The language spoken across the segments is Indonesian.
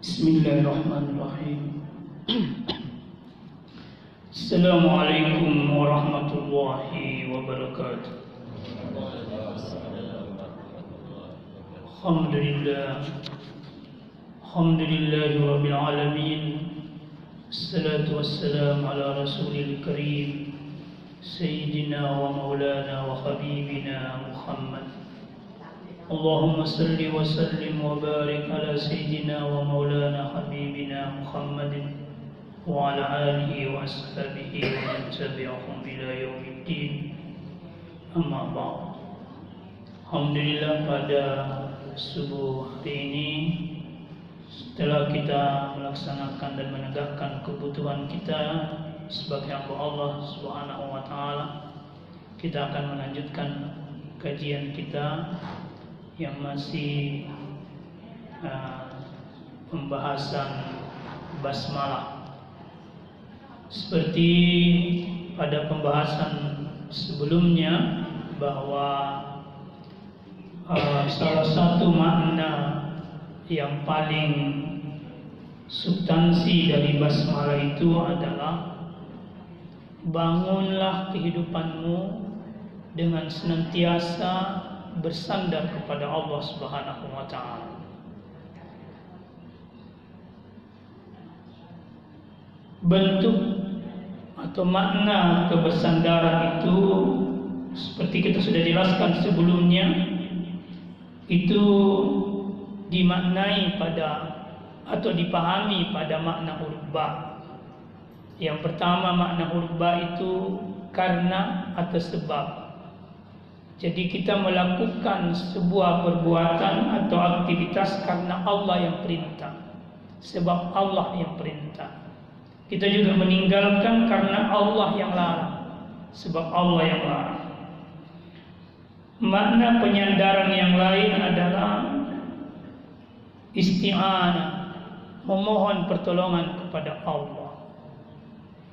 بسم الله الرحمن الرحيم. السلام عليكم ورحمة الله وبركاته. الحمد لله. الحمد لله رب العالمين. الصلاة والسلام على رسول الكريم. سيدنا ومولانا وحبيبنا محمد. اللهم صل وسلم وبارك على سيدنا ومولانا حبيبنا محمد وعلى آله وأصحابه ومن تبعهم إلى يوم الدين أما بعد Alhamdulillah pada subuh hari ini setelah kita melaksanakan dan menegakkan kebutuhan kita sebagai hamba Allah Subhanahu wa taala kita akan melanjutkan kajian kita yang masih uh, pembahasan basmalah. Seperti pada pembahasan sebelumnya bahwa uh, salah satu makna yang paling substansi dari basmalah itu adalah bangunlah kehidupanmu dengan senantiasa bersandar kepada Allah Subhanahu wa taala. Bentuk atau makna kebersandaran itu seperti kita sudah jelaskan sebelumnya itu dimaknai pada atau dipahami pada makna huruf. Yang pertama makna huruf itu karena atau sebab. Jadi kita melakukan sebuah perbuatan atau aktivitas karena Allah yang perintah. Sebab Allah yang perintah. Kita juga meninggalkan karena Allah yang larang. Sebab Allah yang larang. Makna penyandaran yang lain adalah isti'anah, memohon pertolongan kepada Allah.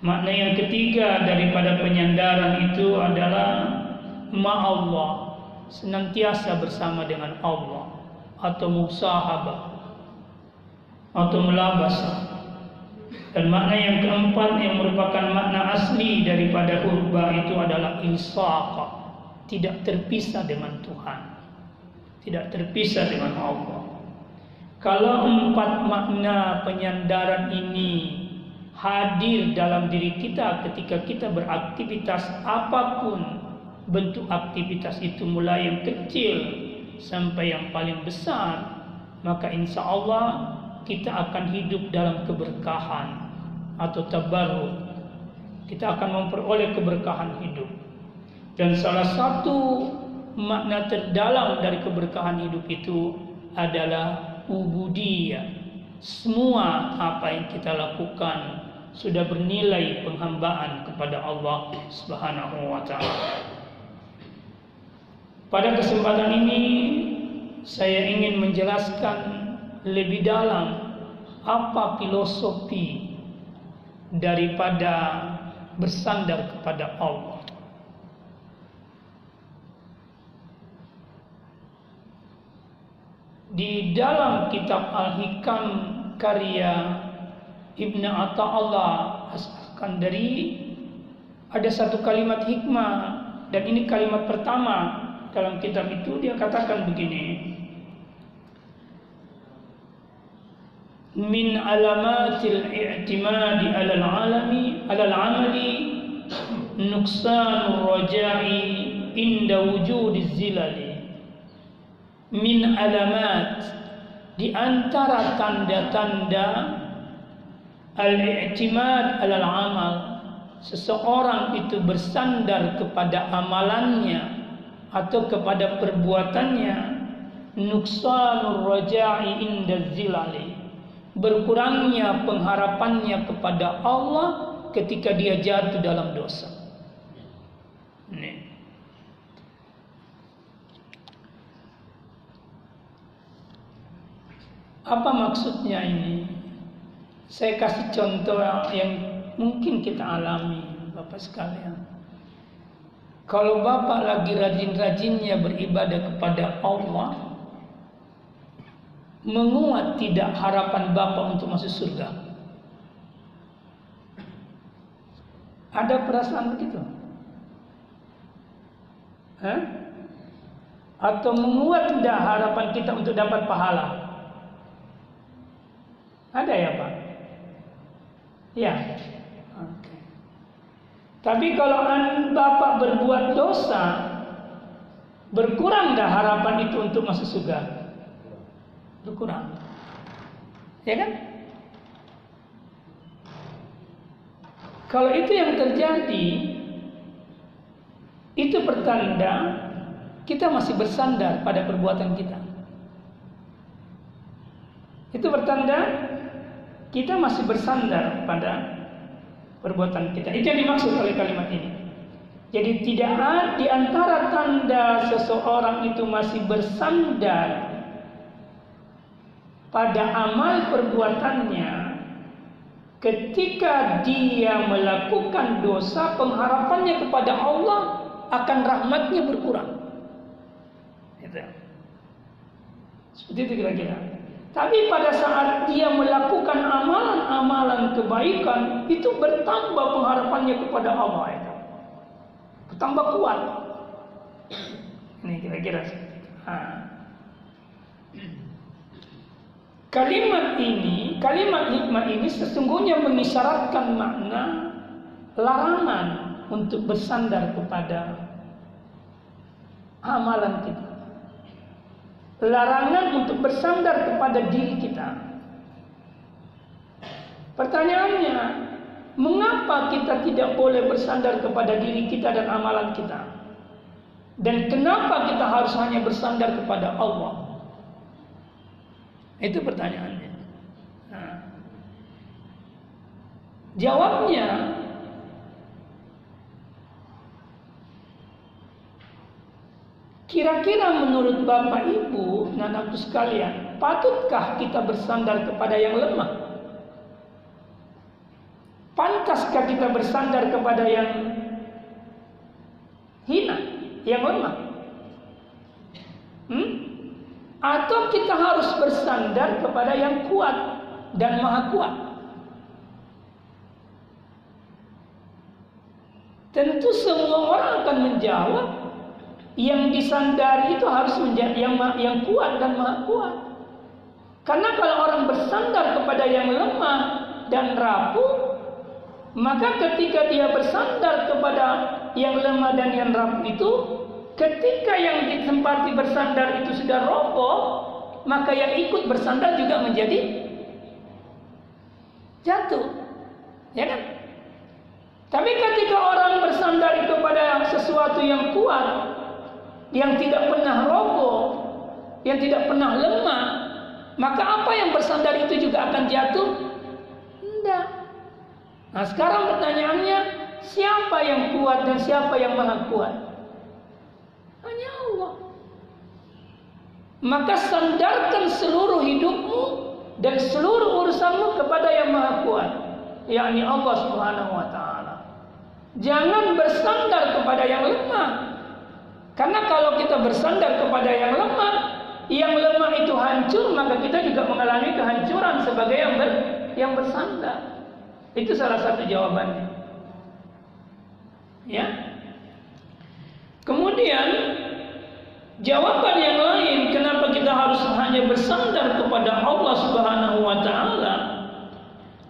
Makna yang ketiga daripada penyandaran itu adalah ma Allah, senantiasa bersama dengan Allah atau musahabah atau melabasah. Dan makna yang keempat yang merupakan makna asli daripada huruf ba itu adalah ilsaqa, tidak terpisah dengan Tuhan. Tidak terpisah dengan Allah. Kalau empat makna penyandaran ini hadir dalam diri kita ketika kita beraktivitas apa pun bentuk aktivitas itu mulai yang kecil sampai yang paling besar maka insya Allah kita akan hidup dalam keberkahan atau tabarruk kita akan memperoleh keberkahan hidup dan salah satu makna terdalam dari keberkahan hidup itu adalah ubudiyah. Semua apa yang kita lakukan sudah bernilai penghambaan kepada Allah Subhanahu wa taala. Pada kesempatan ini saya ingin menjelaskan lebih dalam apa filosofi daripada bersandar kepada Allah. Di dalam kitab Al-Hikam karya Ibn Atta'allah As-Skandari ada satu kalimat hikmah dan ini kalimat pertama dalam kitab itu dia katakan begini. Min alamatil i'timadi alal alami alal amali nuksanur raja'i inda wujudi zilali. Min alamat di antara tanda-tanda al-i'timad alal amal seseorang itu bersandar kepada amalannya atau kepada perbuatannya nuksanur raja'i inda zilali berkurangnya pengharapannya kepada Allah ketika dia jatuh dalam dosa. Nih. Apa maksudnya ini? Saya kasih contoh yang mungkin kita alami, Bapak sekalian. Kalau Bapak lagi rajin-rajinnya beribadah kepada Allah, menguat tidak harapan Bapak untuk masuk surga? Ada perasaan begitu? Hah? Atau menguat tidak harapan kita untuk dapat pahala? Ada ya Pak? Ya. Oke. Tapi kalau Bapak berbuat dosa, berkurang dah harapan itu untuk masuk surga? berkurang. Ya kan? Kalau itu yang terjadi, itu pertanda kita masih bersandar pada perbuatan kita. Itu pertanda kita masih bersandar pada perbuatan kita. Itu yang dimaksud oleh kalimat ini. Jadi tidak ada di antara tanda seseorang itu masih bersandar pada amal perbuatannya ketika dia melakukan dosa pengharapannya kepada Allah akan rahmatnya berkurang gitu. seperti itu kira-kira tapi pada saat dia melakukan amalan-amalan kebaikan itu bertambah pengharapannya kepada Allah itu bertambah kuat. Ini kira-kira. Kalimat ini, kalimat hikmah ini sesungguhnya mengisyaratkan makna larangan untuk bersandar kepada amalan kita. Larangan untuk bersandar kepada diri kita. Pertanyaannya, mengapa kita tidak boleh bersandar kepada diri kita dan amalan kita? Dan kenapa kita harus hanya bersandar kepada Allah? Itu pertanyaannya. Nah, jawabnya Kira-kira menurut Bapak Ibu dan anakku sekalian, patutkah kita bersandar kepada yang lemah? Pantaskah kita bersandar kepada yang hina, yang lemah? Hmm? Atau kita harus bersandar kepada yang kuat dan maha kuat. Tentu semua orang akan menjawab yang disandari itu harus menjadi yang yang kuat dan maha kuat. Karena kalau orang bersandar kepada yang lemah dan rapuh, maka ketika dia bersandar kepada yang lemah dan yang rapuh itu, Ketika yang ditempati bersandar itu sudah roboh, maka yang ikut bersandar juga menjadi jatuh. Ya kan? Tapi ketika orang bersandar kepada sesuatu yang kuat, yang tidak pernah roboh, yang tidak pernah lemah, maka apa yang bersandar itu juga akan jatuh? Tidak. Nah sekarang pertanyaannya, siapa yang kuat dan siapa yang maha kuat? Hanya Allah. Maka sandarkan seluruh hidupmu dan seluruh urusanmu kepada yang Maha Kuat, yakni Allah Subhanahu wa taala. Jangan bersandar kepada yang lemah. Karena kalau kita bersandar kepada yang lemah, yang lemah itu hancur, maka kita juga mengalami kehancuran sebagai yang ber, yang bersandar. Itu salah satu jawabannya. Ya. Kemudian jawaban yang lain kenapa kita harus hanya bersandar kepada Allah Subhanahu wa taala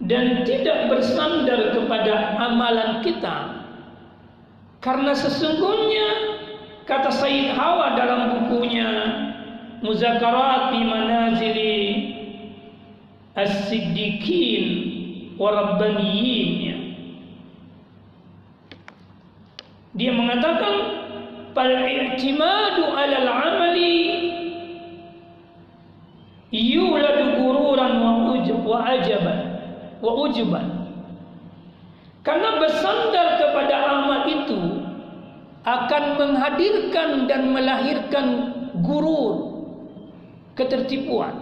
dan tidak bersandar kepada amalan kita. Karena sesungguhnya Kata Said Hawa dalam bukunya Muzakarat manazili as-siddiqin wa rabbaniyin. Ya. Dia mengatakan fal i'timadu 'ala al-'amali yuladu gururan wa ujub wa ajaban wa ujuban. Karena bersandar kepada amal itu akan menghadirkan dan melahirkan gurur ketertipuan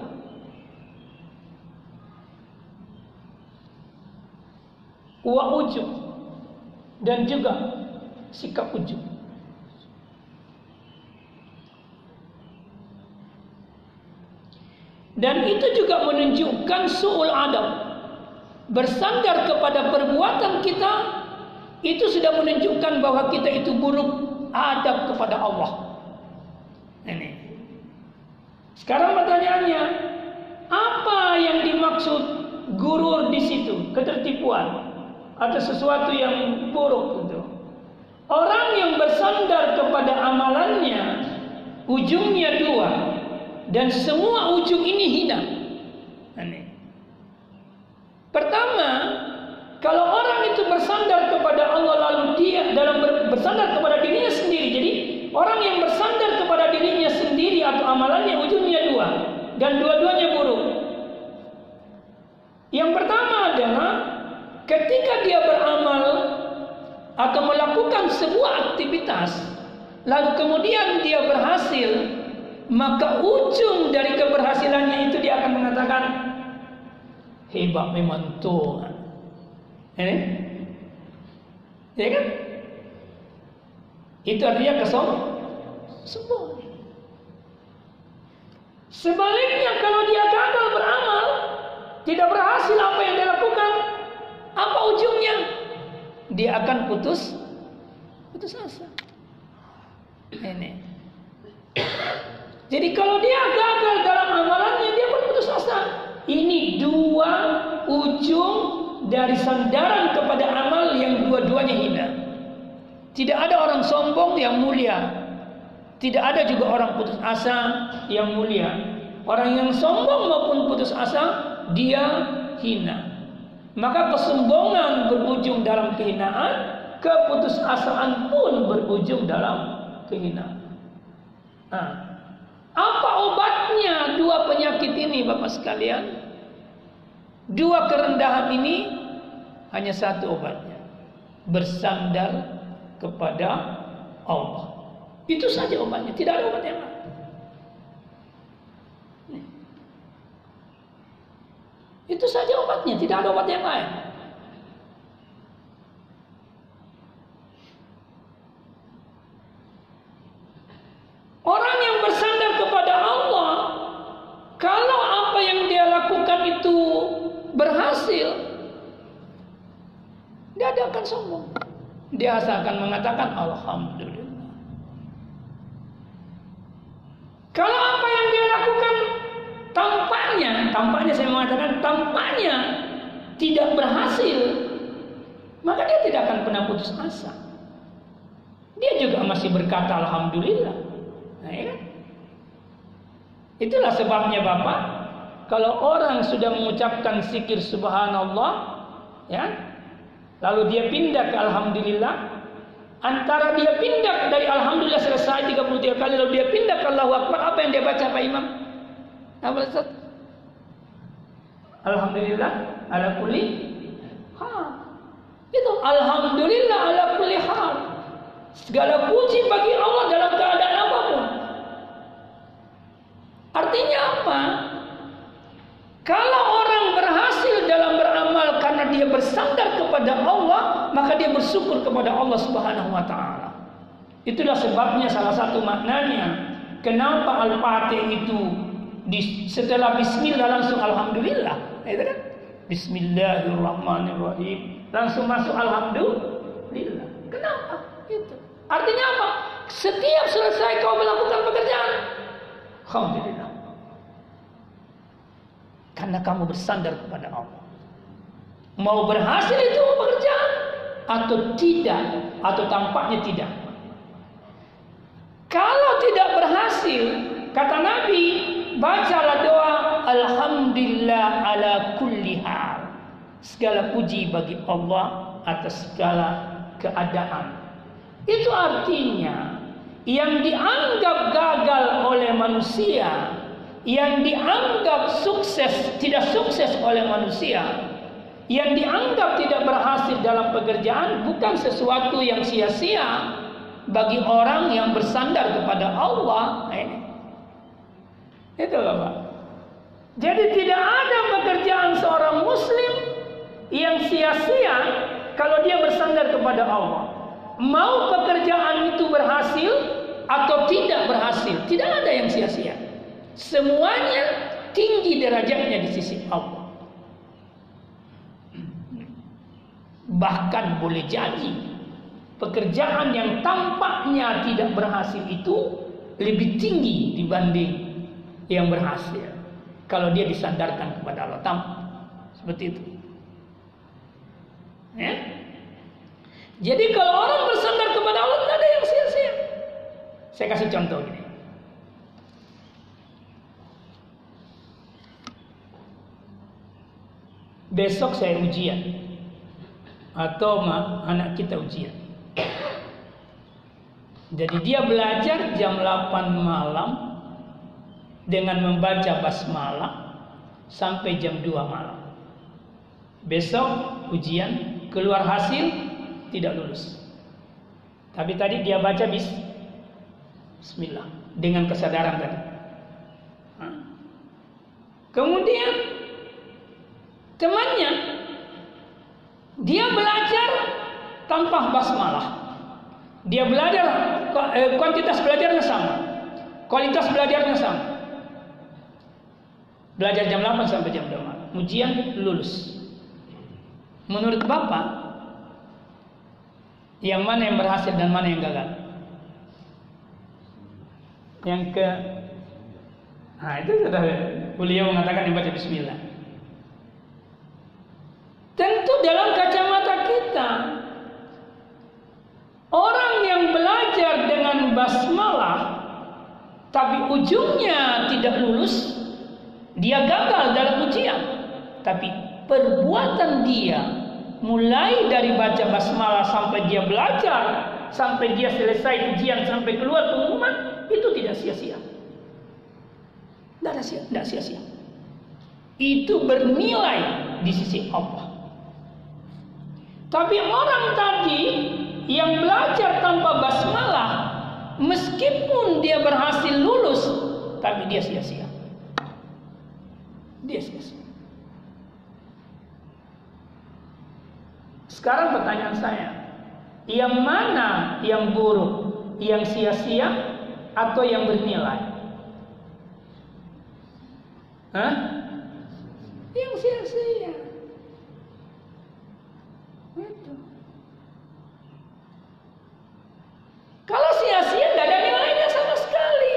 wa ujub dan juga sikap ujub Dan itu juga menunjukkan su'ul adab. Bersandar kepada perbuatan kita itu sudah menunjukkan bahwa kita itu buruk adab kepada Allah. Ini. Sekarang pertanyaannya, apa yang dimaksud gurur di situ? Ketertipuan atau sesuatu yang buruk itu? Orang yang bersandar kepada amalannya ujungnya dua dan semua ujung ini hina. Pertama, kalau orang itu bersandar kepada Allah lalu dia dalam bersandar kepada dirinya sendiri. Jadi orang yang bersandar kepada dirinya sendiri atau amalannya ujungnya dua dan dua-duanya buruk. Yang pertama adalah ketika dia beramal atau melakukan sebuah aktivitas lalu kemudian dia berhasil maka ujung dari keberhasilannya itu dia akan mengatakan hebat memang Tuhan. Ini, ya kan? Itu artinya kesom, sombong. Sebaliknya kalau dia gagal beramal, tidak berhasil apa yang dia lakukan, apa ujungnya? Dia akan putus, putus asa. Ini. Jadi kalau dia gagal dalam amalannya dia pun putus asa. Ini dua ujung dari sandaran kepada amal yang dua-duanya hina. Tidak ada orang sombong yang mulia. Tidak ada juga orang putus asa yang mulia. Orang yang sombong maupun putus asa dia hina. Maka kesombongan berujung dalam kehinaan, keputusasaan pun berujung dalam kehinaan. Nah, apa obatnya dua penyakit ini Bapak sekalian? Dua kerendahan ini hanya satu obatnya. Bersandar kepada Allah. Itu saja obatnya, tidak ada obat yang lain. Itu saja obatnya, tidak ada obat yang lain. Orang yang bersandar kepada Allah, kalau apa yang dia lakukan itu berhasil, dia tidak akan sombong. Dia akan mengatakan Alhamdulillah. Kalau apa yang dia lakukan tampaknya, tampaknya saya mengatakan tampaknya tidak berhasil, maka dia tidak akan pernah putus asa. Dia juga masih berkata Alhamdulillah. Nah, ya kan? Itulah sebabnya Bapak, kalau orang sudah mengucapkan zikir subhanallah, ya, lalu dia pindah ke alhamdulillah, antara dia pindah dari alhamdulillah selesai 33 kali lalu dia pindah ke Allahu Akbar, apa yang dia baca Pak Imam? Apa Ustaz? Alhamdulillah ala kulli hal. Itu alhamdulillah ala kulli hal. Segala puji bagi Allah dalam keadaan apa pun. Artinya apa? Kalau orang berhasil dia bersandar kepada Allah, maka dia bersyukur kepada Allah Subhanahu wa taala. Itulah sebabnya salah satu maknanya kenapa Al-Fatih itu di, setelah bismillah langsung alhamdulillah, itu kan? Bismillahirrahmanirrahim. Langsung masuk alhamdulillah. Kenapa? Itu. Artinya apa? Setiap selesai kau melakukan pekerjaan, alhamdulillah. Karena kamu bersandar kepada Allah. Mau berhasil itu pekerjaan atau tidak atau tampaknya tidak. Kalau tidak berhasil, kata Nabi, bacalah doa Alhamdulillah ala kulli hal. Segala puji bagi Allah atas segala keadaan. Itu artinya yang dianggap gagal oleh manusia yang dianggap sukses tidak sukses oleh manusia yang dianggap tidak berhasil dalam pekerjaan bukan sesuatu yang sia-sia bagi orang yang bersandar kepada Allah. Ini itu Bapak jadi tidak ada pekerjaan seorang muslim yang sia-sia kalau dia bersandar kepada Allah. Mau pekerjaan itu berhasil atau tidak berhasil tidak ada yang sia-sia. Semuanya tinggi derajatnya di sisi Allah. Bahkan boleh jadi pekerjaan yang tampaknya tidak berhasil itu lebih tinggi dibanding yang berhasil. Kalau dia disandarkan kepada Allah, tampak seperti itu. Ya? Jadi kalau orang bersandar kepada Allah tidak ada yang sia-sia. Saya kasih contoh gini. Besok saya ujian atau anak kita ujian. Jadi dia belajar jam 8 malam dengan membaca basmalah sampai jam 2 malam. Besok ujian keluar hasil tidak lulus. Tapi tadi dia baca bis Bismillah dengan kesadaran tadi. Kemudian temannya dia belajar tanpa basmalah. Dia belajar eh, kuantitas belajarnya sama. Kualitas belajarnya sama. Belajar jam 8 sampai jam 2 malam. Ujian lulus. Menurut Bapak, yang mana yang berhasil dan mana yang gagal? Yang ke Nah, itu sudah beliau mengatakan yang baca bismillah. Tentu dalam kacamata kita orang yang belajar dengan basmalah tapi ujungnya tidak lulus, dia gagal dalam ujian. Tapi perbuatan dia mulai dari baca basmalah sampai dia belajar sampai dia selesai ujian sampai keluar pengumuman itu tidak sia-sia. Tidak sia tidak sia-sia. Itu bernilai di sisi Allah. Tapi orang tadi yang belajar tanpa basmalah meskipun dia berhasil lulus tapi dia sia-sia. Dia sia-sia Sekarang pertanyaan saya, yang mana yang buruk? Yang sia-sia atau yang bernilai? Hah? Yang sia-sia. Itu. Kalau sia-sia tidak ada nilainya sama sekali.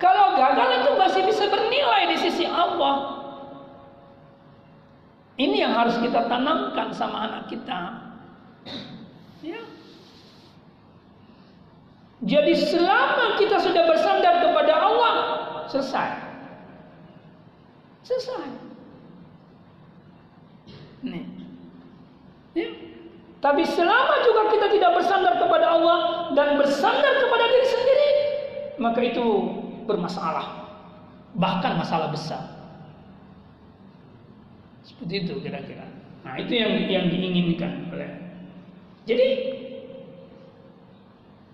Kalau gagal itu masih bisa bernilai di sisi Allah. Ini yang harus kita tanamkan sama anak kita. Ya. Jadi selama kita sudah bersandar kepada Allah, selesai. Selesai. Nih. Ya. Tapi selama juga kita tidak bersandar kepada Allah dan bersandar kepada diri sendiri, maka itu bermasalah. Bahkan masalah besar. Seperti itu kira-kira. Nah, itu yang yang diinginkan oleh. Jadi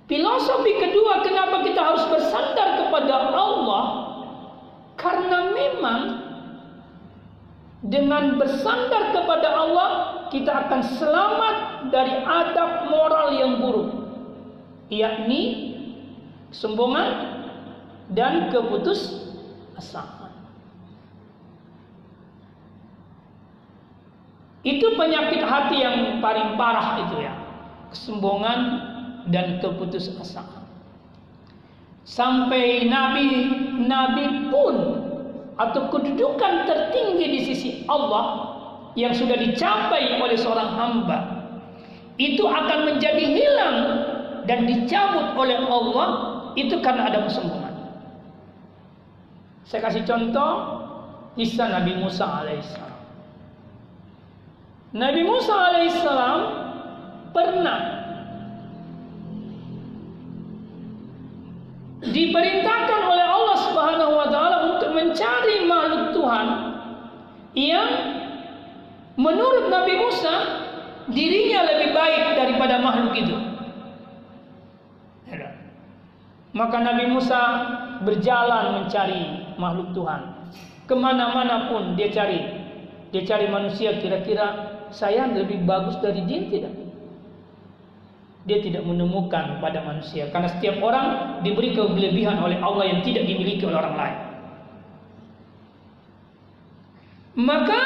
filosofi kedua kenapa kita harus bersandar kepada Allah? Karena memang dengan bersandar kepada Allah kita akan selamat dari adab moral yang buruk yakni kesombongan dan keputus asa. Itu penyakit hati yang paling parah itu ya. Kesombongan dan keputusasaan. Sampai nabi nabi pun atau kedudukan tertinggi di sisi Allah yang sudah dicapai oleh seorang hamba itu akan menjadi hilang dan dicabut oleh Allah itu karena ada kesombongan. Saya kasih contoh kisah Nabi Musa alaihissalam. Nabi Musa alaihissalam pernah diperintahkan oleh Allah Subhanahu wa taala untuk mencari makhluk Tuhan yang menurut Nabi Musa dirinya lebih baik daripada makhluk itu. Maka Nabi Musa berjalan mencari makhluk Tuhan. Ke mana-mana pun dia cari. Dia cari manusia kira-kira saya lebih bagus dari dia tidak? Dia tidak menemukan pada manusia karena setiap orang diberi kelebihan oleh Allah yang tidak dimiliki oleh orang lain. Maka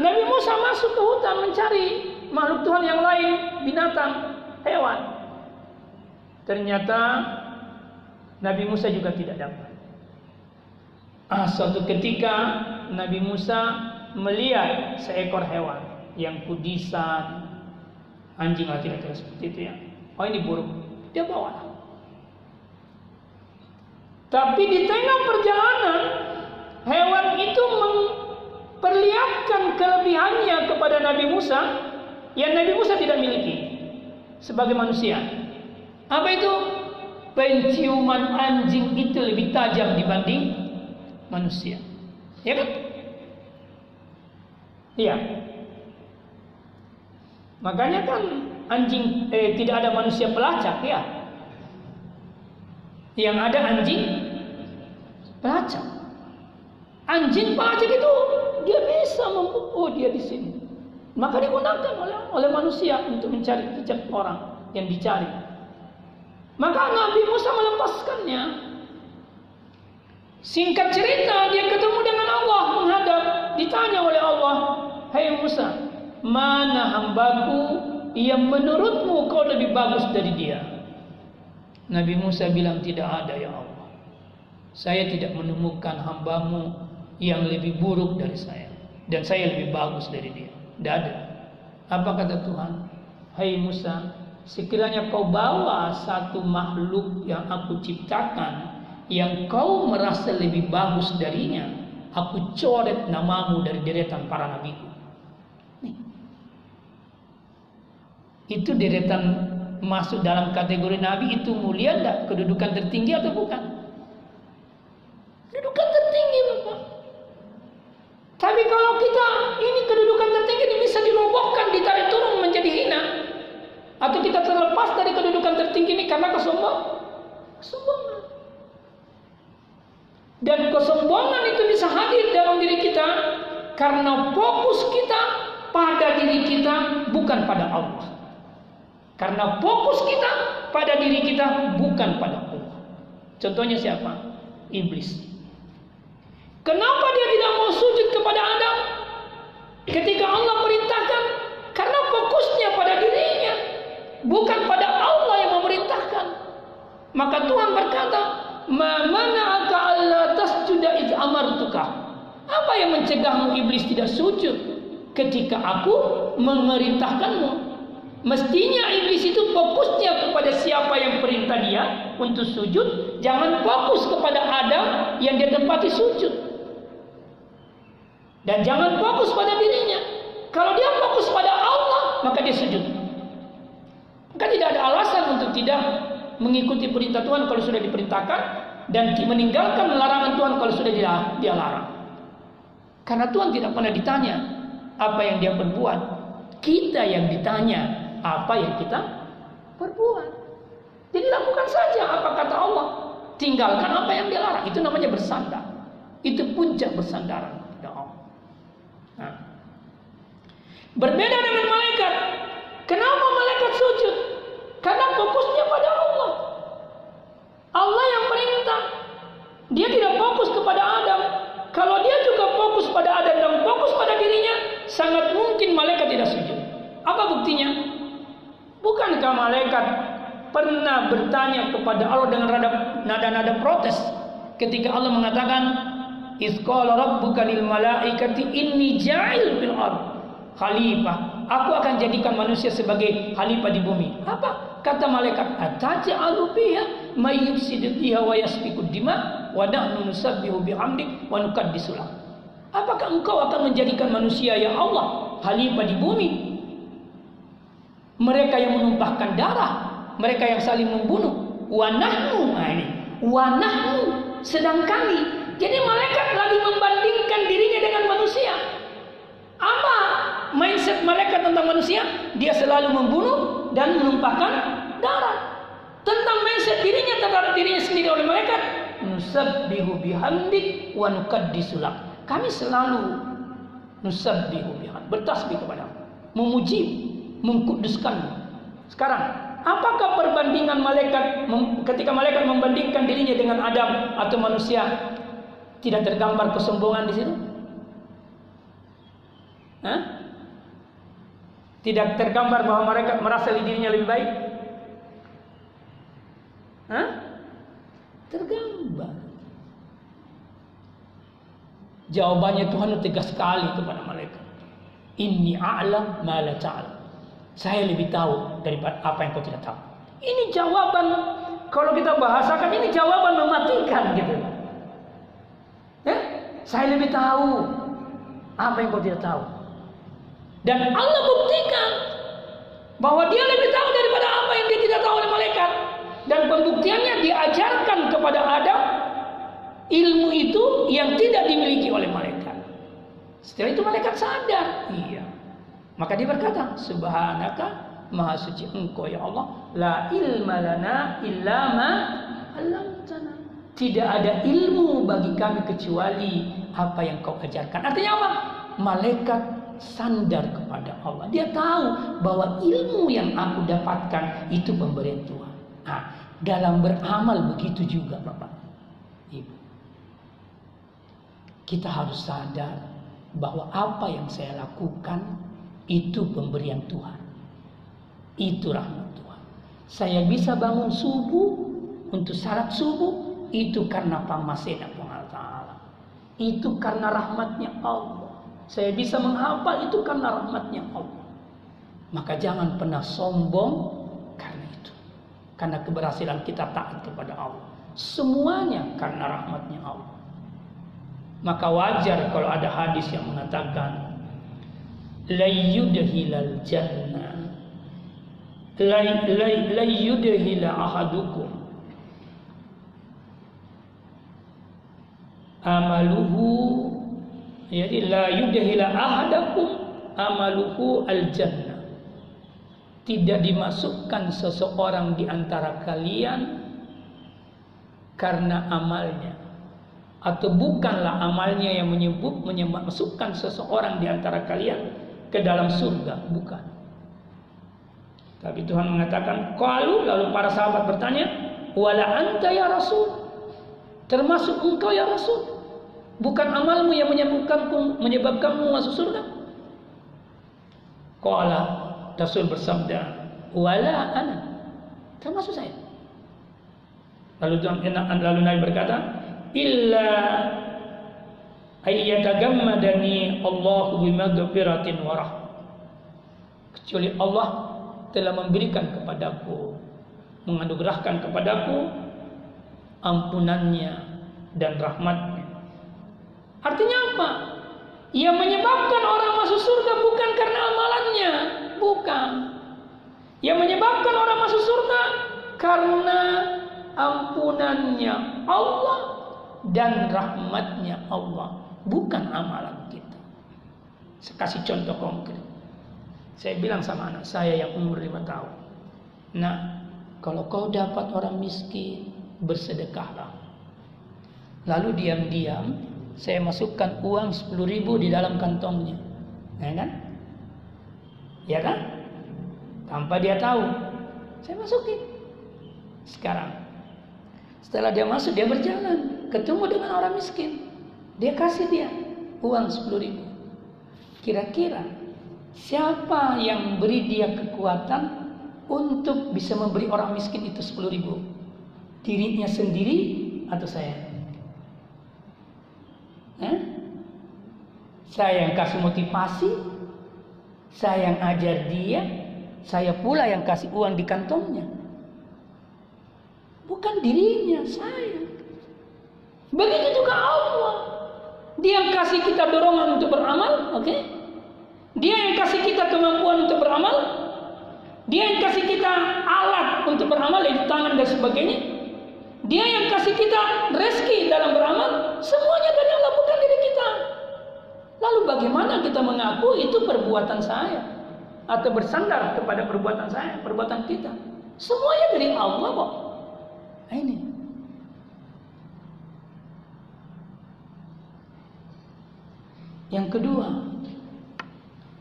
Nabi Musa masuk ke hutan mencari makhluk Tuhan yang lain, binatang, hewan. Ternyata Nabi Musa juga tidak dapat. Ah, suatu ketika Nabi Musa melihat seekor hewan yang kudisan, anjing lah kira-kira seperti itu ya. Oh ini buruk, dia bawa. Tapi di tengah perjalanan hewan itu memperlihatkan kelebihannya kepada Nabi Musa yang Nabi Musa tidak miliki sebagai manusia. Apa itu? Penciuman anjing itu lebih tajam dibanding manusia. Ya kan? Iya. Makanya kan anjing eh, tidak ada manusia pelacak ya. Yang ada anjing pelacak. Anjing pelacak itu dia bisa membunuh oh dia di sini. Maka digunakan oleh oleh manusia untuk mencari jejak orang yang dicari. Maka Nabi Musa melepaskannya. Singkat cerita dia ketemu dengan Allah menghadap ditanya oleh Allah, "Hai hey Musa, mana hambaku yang menurutmu kau lebih bagus dari dia?" Nabi Musa bilang, "Tidak ada ya Allah. Saya tidak menemukan hambamu yang lebih buruk dari saya dan saya lebih bagus dari dia." Tidak ada. Apa kata Tuhan? Hai Musa, sekiranya kau bawa satu makhluk yang aku ciptakan yang kau merasa lebih bagus darinya, aku coret namamu dari deretan para. Nih. Itu deretan masuk dalam kategori nabi itu mulia enggak? Kedudukan tertinggi atau bukan? Kedudukan tertinggi Bapak. Tapi kalau kita ini kedudukan tertinggi ini bisa dirobohkan, ditarik turun menjadi hina. Atau kita terlepas dari kedudukan tertinggi ini karena kesombong. Kesombongan. Dan kesombongan itu bisa hadir dalam diri kita karena fokus kita pada diri kita bukan pada Allah. Karena fokus kita pada diri kita bukan pada Allah. Contohnya siapa? Iblis. Kenapa dia tidak mau sujud kepada Adam? Ketika Allah perintahkan, karena fokusnya pada dirinya, bukan pada Allah yang memerintahkan. Maka Tuhan berkata, "Ma mana'aka alla tasjuda id amartuka?" Apa yang mencegahmu iblis tidak sujud ketika aku memerintahkanmu? Mestinya iblis itu fokusnya kepada siapa yang perintah dia untuk sujud, jangan fokus kepada Adam yang dia tempati sujud. Dan jangan fokus pada dirinya. Kalau dia fokus pada Allah, maka dia sujud. Maka tidak ada alasan untuk tidak mengikuti perintah Tuhan kalau sudah diperintahkan dan meninggalkan larangan Tuhan kalau sudah dia, dia larang. Karena Tuhan tidak pernah ditanya apa yang dia perbuat. Kita yang ditanya apa yang kita perbuat. Jadi lakukan saja apa kata Allah. Tinggalkan apa yang dilarang. Itu namanya bersandar. Itu puncak bersandaran. Nah. Berbeda dengan malaikat. Kenapa malaikat sujud? Karena fokusnya pada Allah. Allah yang perintah. Dia tidak fokus kepada Adam. Kalau dia juga fokus pada Adam dan fokus pada dirinya, sangat mungkin malaikat tidak sujud. Apa buktinya? Bukankah malaikat pernah bertanya kepada Allah dengan nada-nada protes ketika Allah mengatakan Isqala rabbuka lil malaikati inni ja'il fil ard khalifah. Aku akan jadikan manusia sebagai khalifah di bumi. Apa? Kata malaikat, "Ataj'alu fiha may yufsidu fiha wa yasfiku dima wa nahnu nusabbihu bihamdik wa nukaddisu Apakah engkau akan menjadikan manusia ya Allah khalifah di bumi? Mereka yang menumpahkan darah, mereka yang saling membunuh. Wa nahnu, nah ini, wa nahnu sedang kami jadi malaikat lagi membandingkan dirinya dengan manusia. Apa mindset malaikat tentang manusia? Dia selalu membunuh dan menumpahkan darah. Tentang mindset dirinya terhadap dirinya sendiri oleh malaikat. Nusabbihu bihamdik wa nuqaddisulak. Kami selalu nusabbihu bihamdik. Bertasbih kepada Memuji, mengkuduskan. Sekarang, apakah perbandingan malaikat ketika malaikat membandingkan dirinya dengan Adam atau manusia tidak tergambar kesombongan di situ? Hah? Tidak tergambar bahwa mereka merasa dirinya lebih baik? Hah? Tergambar. Jawabannya Tuhan tegas sekali kepada mereka. Inni a'lam ma la ta'lam. Saya lebih tahu daripada apa yang kau tidak tahu. Ini jawaban kalau kita bahasakan ini jawaban mematikan gitu. Ya? Saya lebih tahu apa yang kau tidak tahu. Dan Allah buktikan bahwa dia lebih tahu daripada apa yang dia tidak tahu oleh malaikat. Dan pembuktiannya diajarkan kepada Adam ilmu itu yang tidak dimiliki oleh malaikat. Setelah itu malaikat sadar, iya. Maka dia berkata, Subhanaka Maha suci Engkau ya Allah, la ilma lana illa ma 'allamtana. Tidak ada ilmu bagi kami kecuali apa yang kau ajarkan. Artinya apa? Malaikat sandar kepada Allah. Dia tahu bahwa ilmu yang aku dapatkan itu pemberian Tuhan. Nah, dalam beramal begitu juga Bapak. Ibu. Kita harus sadar bahwa apa yang saya lakukan itu pemberian Tuhan. Itu rahmat Tuhan. Saya bisa bangun subuh untuk salat subuh itu karena pamasena Allah Itu karena rahmatnya Allah. Saya bisa menghafal itu karena rahmatnya Allah. Maka jangan pernah sombong karena itu. Karena keberhasilan kita taat kepada Allah. Semuanya karena rahmatnya Allah. Maka wajar kalau ada hadis yang mengatakan la yudhilal jannah la yudhila ahadukum. Amaluhu jadi la yudhila ahadakum amaluhu al jannah. Tidak dimasukkan seseorang di antara kalian karena amalnya. Atau bukanlah amalnya yang menyebut memasukkan seseorang di antara kalian ke dalam surga, bukan. Tapi Tuhan mengatakan, "Qalu," lalu para sahabat bertanya, "Wala anta ya Rasul?" Termasuk engkau ya Rasul? Bukan amalmu yang menyebabkanmu menyebabkanmu masuk surga. Qala Rasul bersabda, "Wala ana." Termasuk saya. Lalu lalu Nabi berkata, "Illa ayyatagammadani Allah bimaghfiratin wa rahmah." Kecuali Allah telah memberikan kepadaku, menganugerahkan kepadaku ampunannya dan rahmatnya Artinya apa? Yang menyebabkan orang masuk surga bukan karena amalannya, bukan. Yang menyebabkan orang masuk surga karena ampunannya Allah dan rahmatnya Allah, bukan amalan kita. Saya kasih contoh konkret. Saya bilang sama anak saya yang umur lima tahun. Nah, kalau kau dapat orang miskin, bersedekahlah. Lalu diam-diam saya masukkan uang 10 ribu di dalam kantongnya. Ya kan? Ya kan? Tanpa dia tahu. Saya masukin. Sekarang. Setelah dia masuk, dia berjalan. Ketemu dengan orang miskin. Dia kasih dia uang 10 ribu. Kira-kira siapa yang beri dia kekuatan untuk bisa memberi orang miskin itu 10 ribu? Dirinya sendiri atau saya? Eh? Saya yang kasih motivasi, saya yang ajar dia, saya pula yang kasih uang di kantongnya. Bukan dirinya, saya. Begitu juga Allah. Dia yang kasih kita dorongan untuk beramal, oke? Okay? Dia yang kasih kita kemampuan untuk beramal. Dia yang kasih kita alat untuk beramal, yaitu tangan dan sebagainya. Dia yang kasih kita rezeki dalam beramal, semuanya dari Allah bukan dari kita. Lalu bagaimana kita mengaku itu perbuatan saya atau bersandar kepada perbuatan saya, perbuatan kita? Semuanya dari Allah kok. Ini. Yang kedua,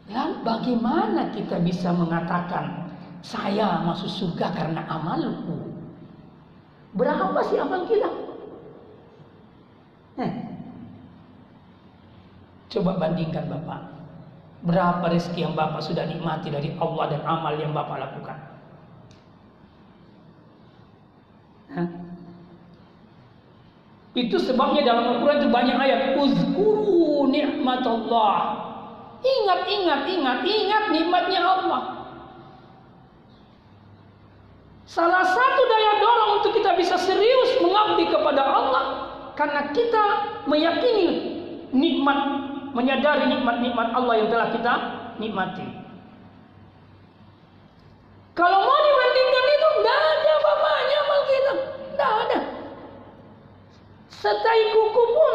lalu bagaimana kita bisa mengatakan saya masuk surga karena amalku? Berapa sih amal kita? Eh. Coba bandingkan Bapak. Berapa rezeki yang Bapak sudah nikmati dari Allah dan amal yang Bapak lakukan? Hah? Itu sebabnya dalam Al-Quran itu banyak ayat. Uzkuru nikmat Allah. Ingat, ingat, ingat, ingat nikmatnya Allah. Salah satu daya dorong untuk kita bisa serius mengabdi kepada Allah karena kita meyakini nikmat menyadari nikmat-nikmat Allah yang telah kita nikmati. Kalau mau dibandingkan itu, tidak ada bapaknya amal kita. Tidak ada. Setai kuku pun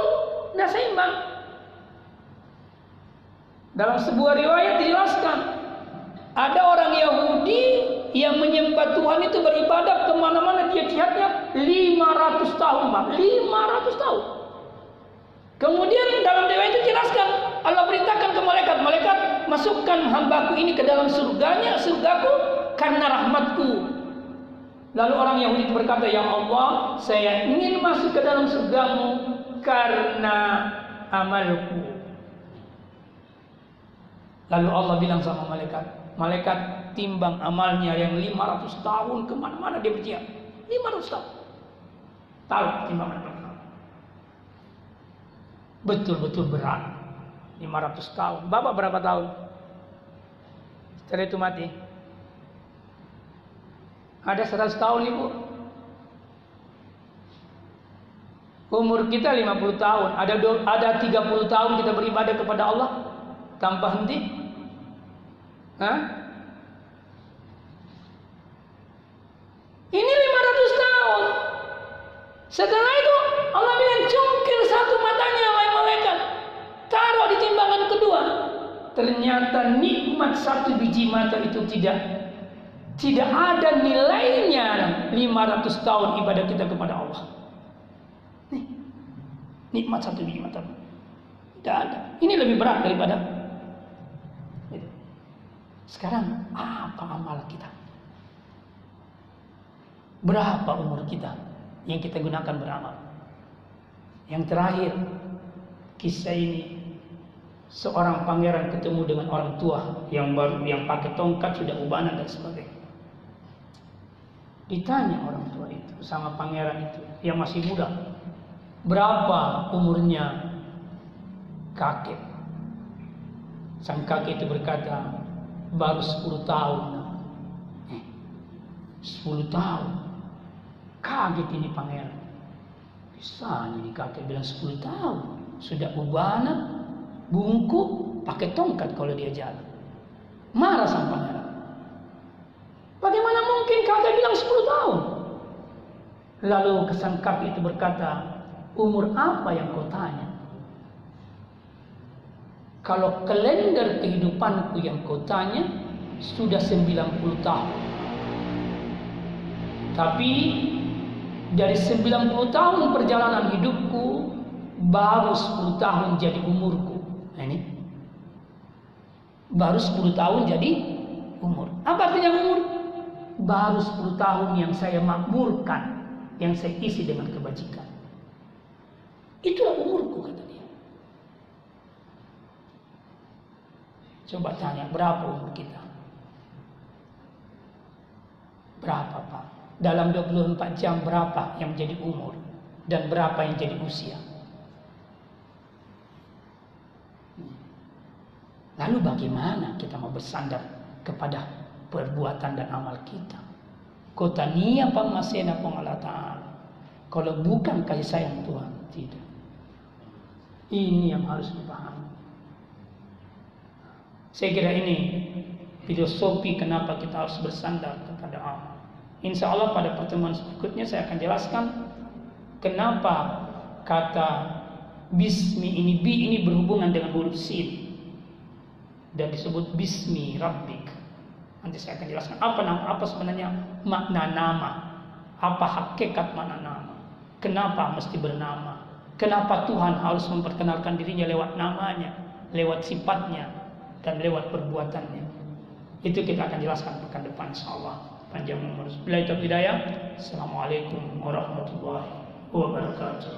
tidak seimbang. Dalam sebuah riwayat dijelaskan, ada orang Yahudi yang menyembah Tuhan itu beribadah ke mana-mana dia jihadnya 500 tahun, Pak. 500 tahun. Kemudian dalam dewa itu jelaskan Allah beritakan ke malaikat, malaikat masukkan hambaku ini ke dalam surganya, surgaku karena rahmatku. Lalu orang Yahudi berkata, Ya Allah, saya ingin masuk ke dalam surgamu karena amalku. Lalu Allah bilang sama malaikat, malaikat timbang amalnya yang 500 tahun ke mana-mana dia berjihad. 500 tahun. Tahu timbangan betul-betul berat 500 tahun bapak berapa tahun setelah itu mati ada 100 tahun ibu umur kita 50 tahun ada ada 30 tahun kita beribadah kepada Allah tanpa henti Hah? ini 500 tahun setelah itu Allah bilang cungkil satu matanya wahai malaikat. Taruh di timbangan kedua. Ternyata nikmat satu biji mata itu tidak tidak ada nilainya 500 tahun ibadah kita kepada Allah. Nih, nikmat satu biji mata. Tidak ada. Ini lebih berat daripada sekarang apa amal kita? Berapa umur kita yang kita gunakan beramal? Yang terakhir, kisah ini seorang pangeran ketemu dengan orang tua yang baru yang pakai tongkat sudah ubanan dan sebagainya. Ditanya orang tua itu sama pangeran itu yang masih muda, berapa umurnya kakek? Sang kakek itu berkata, baru 10 tahun. Eh, 10 tahun. Kaget ini pangeran. Bisa ini kakek bilang 10 tahun. Sudah ubanan, bungkuk, pakai tongkat kalau dia jalan. Marah pangeran. Bagaimana mungkin kakek bilang 10 tahun? Lalu kesan kakek itu berkata, umur apa yang kau tanya? Kalau kalender kehidupanku yang kau tanya, sudah 90 tahun. Tapi dari 90 tahun perjalanan hidupku baru 10 tahun jadi umurku. Nah, ini baru 10 tahun jadi umur. Apa artinya umur? Baru 10 tahun yang saya makmurkan, yang saya isi dengan kebajikan. Itulah umurku kata dia. Coba tanya berapa umur kita? Berapa Pak? dalam 24 jam berapa yang menjadi umur dan berapa yang jadi usia. Lalu bagaimana kita mau bersandar kepada perbuatan dan amal kita? Kota niya pangmasena Allah Ta'ala. Kalau bukan kasih sayang Tuhan, tidak. Ini yang harus dipahami. Saya kira ini filosofi kenapa kita harus bersandar kepada Allah. Insya Allah pada pertemuan berikutnya saya akan jelaskan kenapa kata bismi ini bi ini berhubungan dengan huruf sin dan disebut bismi rabbik. Nanti saya akan jelaskan apa nama apa sebenarnya makna nama, apa hakikat makna nama, kenapa mesti bernama, kenapa Tuhan harus memperkenalkan dirinya lewat namanya, lewat sifatnya dan lewat perbuatannya. Itu kita akan jelaskan pekan depan insya Allah panjang umur. Bila itu hidayah. Assalamualaikum warahmatullahi wabarakatuh.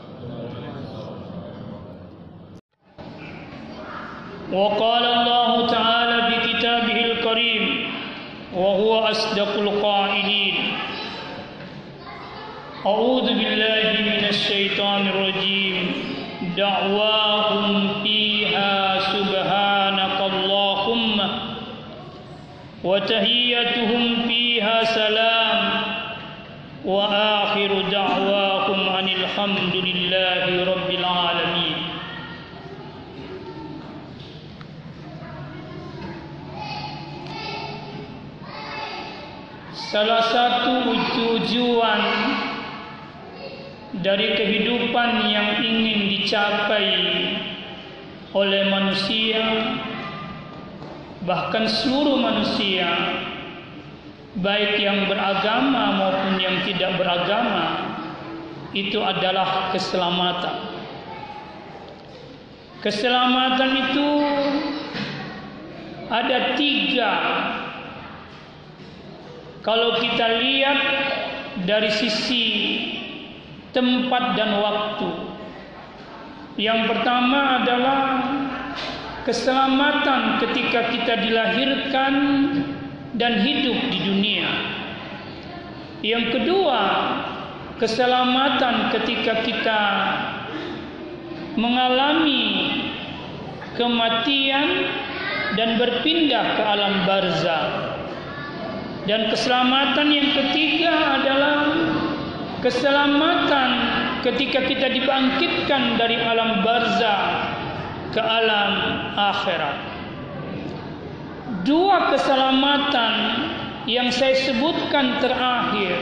وقال الله تعالى أصدق القائلين. أعوذ بالله من الشيطان الرجيم. دعواهم فيها سبحانك اللهم وتهيتهم فيها سلام. وآخر دعواهم أن الحمد لله رب Salah satu tujuan dari kehidupan yang ingin dicapai oleh manusia bahkan seluruh manusia baik yang beragama maupun yang tidak beragama itu adalah keselamatan. Keselamatan itu ada tiga kalau kita lihat dari sisi tempat dan waktu. Yang pertama adalah keselamatan ketika kita dilahirkan dan hidup di dunia. Yang kedua, keselamatan ketika kita mengalami kematian dan berpindah ke alam barzah. Dan keselamatan yang ketiga adalah keselamatan ketika kita dibangkitkan dari alam barzah ke alam akhirat. Dua keselamatan yang saya sebutkan terakhir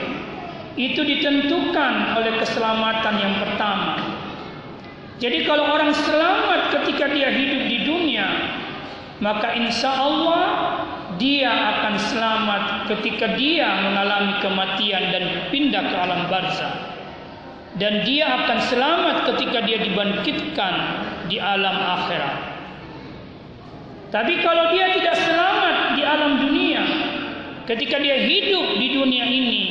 itu ditentukan oleh keselamatan yang pertama. Jadi kalau orang selamat ketika dia hidup di dunia, maka insya Allah dia akan selamat ketika dia mengalami kematian dan pindah ke alam barzah. Dan dia akan selamat ketika dia dibangkitkan di alam akhirat. Tapi kalau dia tidak selamat di alam dunia ketika dia hidup di dunia ini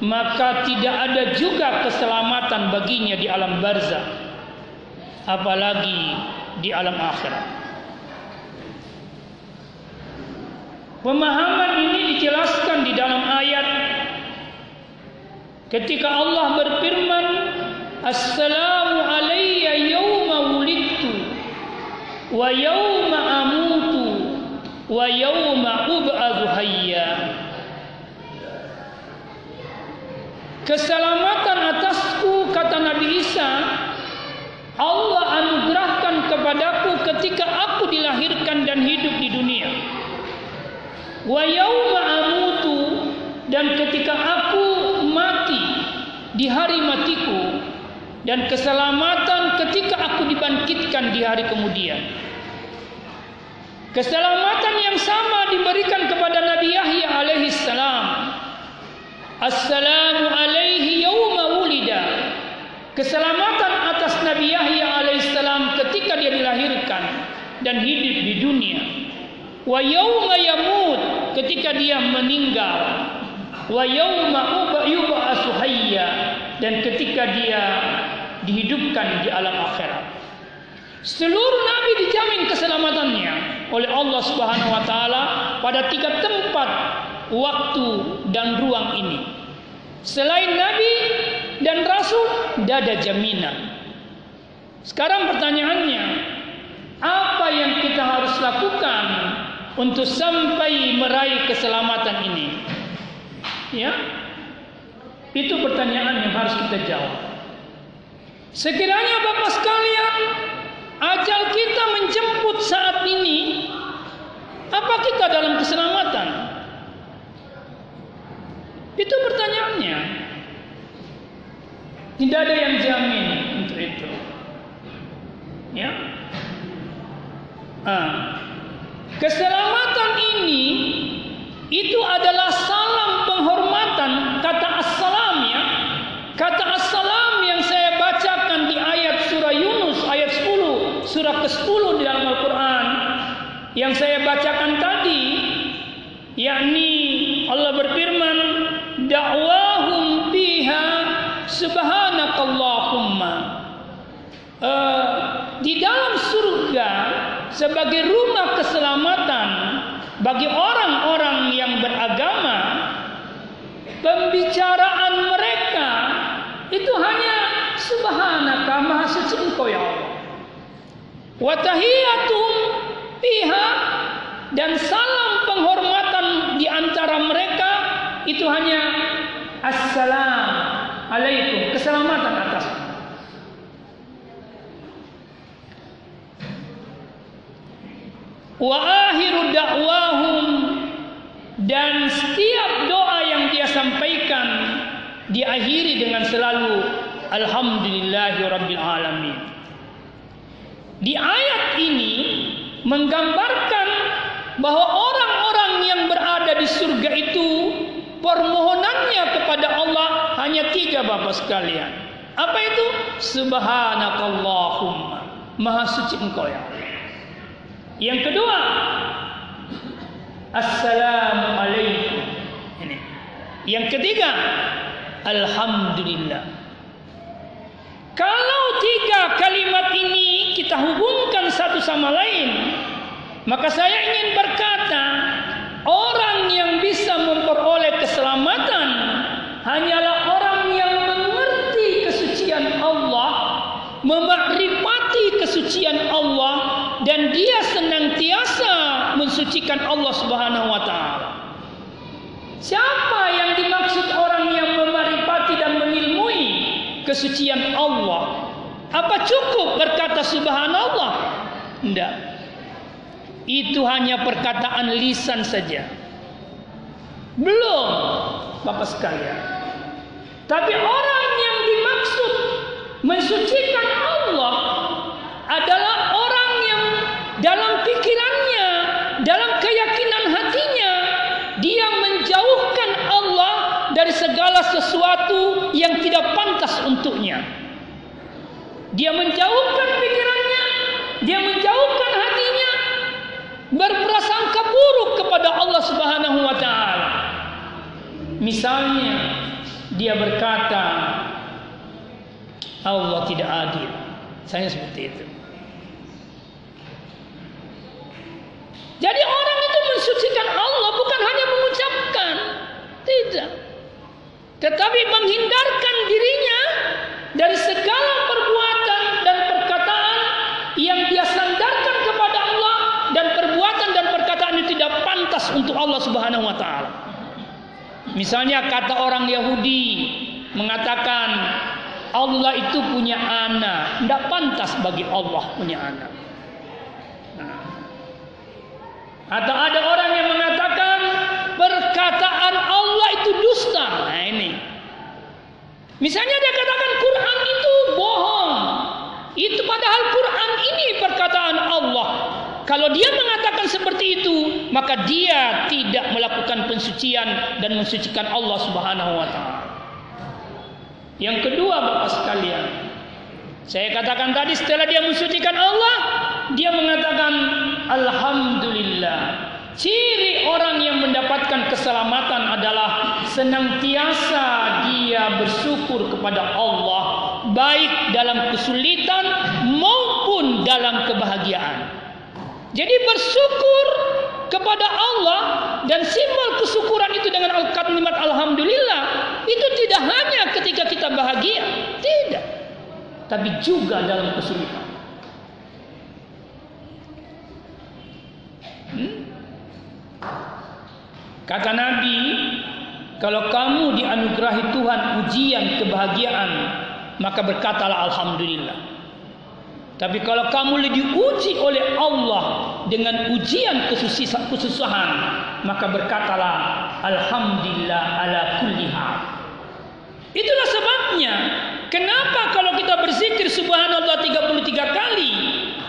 maka tidak ada juga keselamatan baginya di alam barzah apalagi di alam akhirat Pemahaman ini dijelaskan di dalam ayat ketika Allah berfirman Assalamu alayya yawma wulidtu wa yawma amutu wa yawma ub'adhu hayya. Keselamatan atasku kata Nabi Isa Allah anugerahkan kepadaku ketika aku dilahirkan dan hidup di dunia wa yauma amutu dan ketika aku mati di hari matiku dan keselamatan ketika aku dibangkitkan di hari kemudian. Keselamatan yang sama diberikan kepada Nabi Yahya alaihi salam. Assalamu alaihi yauma wulida. Keselamatan atas Nabi Yahya alaihi salam ketika dia dilahirkan dan hidup di dunia wa yauma yamut ketika dia meninggal. Wa yauma yub'atsu hayya dan ketika dia dihidupkan di alam akhirat. Seluruh nabi dijamin keselamatannya oleh Allah Subhanahu wa taala pada tiga tempat waktu dan ruang ini. Selain nabi dan rasul tidak ada jaminan. Sekarang pertanyaannya apa yang kita harus lakukan untuk sampai meraih keselamatan ini? Ya. Itu pertanyaan yang harus kita jawab. Sekiranya Bapak sekalian, ajal kita menjemput saat ini, apa kita dalam keselamatan? Itu pertanyaannya. Tidak ada yang jamin untuk itu. Ya. Ah. Keselamatan ini itu adalah salam penghormatan kata assalam ya. Kata assalam yang saya bacakan di ayat surah Yunus ayat 10, surah ke-10 di dalam Al-Qur'an yang saya bacakan tadi yakni Allah berfirman da'wahum biha subhanakallahumma uh, di dalam surga sebagai rumah keselamatan bagi orang-orang yang beragama pembicaraan mereka itu hanya subhanaka maha suci engkau ya Allah. Wa tahiyatum fiha dan salam penghormatan di antara mereka itu hanya assalam alaikum keselamatan atas wa akhiru da'wahum dan setiap doa yang dia sampaikan diakhiri dengan selalu alhamdulillahi alamin di ayat ini menggambarkan bahwa orang-orang yang berada di surga itu permohonannya kepada Allah hanya tiga Bapak sekalian. Apa itu? Subhanakallahumma. Maha suci engkau ya Allah. Yang kedua, Assalamualaikum. Ini. Yang ketiga, Alhamdulillah. Kalau tiga kalimat ini kita hubungkan satu sama lain, maka saya ingin berkata, orang yang bisa memperoleh keselamatan hanyalah orang yang mengerti kesucian Allah, memakrifati kesucian Allah dan dia senantiasa mensucikan Allah Subhanahu wa taala. Siapa yang dimaksud orang yang memakrifati dan mengilmui kesucian Allah? Apa cukup berkata subhanallah? Tidak. Itu hanya perkataan lisan saja. Belum, Bapak sekalian. Tapi orang yang dimaksud mensucikan Allah adalah dalam pikirannya, dalam keyakinan hatinya, dia menjauhkan Allah dari segala sesuatu yang tidak pantas untuknya. Dia menjauhkan pikirannya, dia menjauhkan hatinya, berprasangka buruk kepada Allah Subhanahu wa taala. Misalnya dia berkata Allah tidak adil. Saya seperti itu. Jadi orang itu mensucikan Allah bukan hanya mengucapkan, tidak. Tetapi menghindarkan dirinya dari segala perbuatan dan perkataan yang dia sandarkan kepada Allah dan perbuatan dan perkataan yang tidak pantas untuk Allah Subhanahu wa taala. Misalnya kata orang Yahudi mengatakan Allah itu punya anak, tidak pantas bagi Allah punya anak. Nah. Atau ada orang yang mengatakan perkataan Allah itu dusta. Nah ini. Misalnya dia katakan Quran itu bohong. Itu padahal Quran ini perkataan Allah. Kalau dia mengatakan seperti itu, maka dia tidak melakukan pensucian dan mensucikan Allah Subhanahu wa taala. Yang kedua Bapak sekalian, saya katakan tadi setelah dia mensucikan Allah, dia mengatakan alhamdulillah. Ciri orang yang mendapatkan keselamatan adalah senantiasa dia bersyukur kepada Allah baik dalam kesulitan maupun dalam kebahagiaan. Jadi bersyukur kepada Allah dan simbol kesyukuran itu dengan kalimat alhamdulillah itu tidak hanya ketika kita bahagia, tidak. Tapi juga dalam kesulitan. Kata Nabi, kalau kamu dianugerahi Tuhan ujian kebahagiaan, maka berkatalah alhamdulillah. Tapi kalau kamu diuji oleh Allah dengan ujian kesusahan, maka berkatalah alhamdulillah ala kulli hal. Itulah sebabnya kenapa kalau kita berzikir subhanallah 33 kali,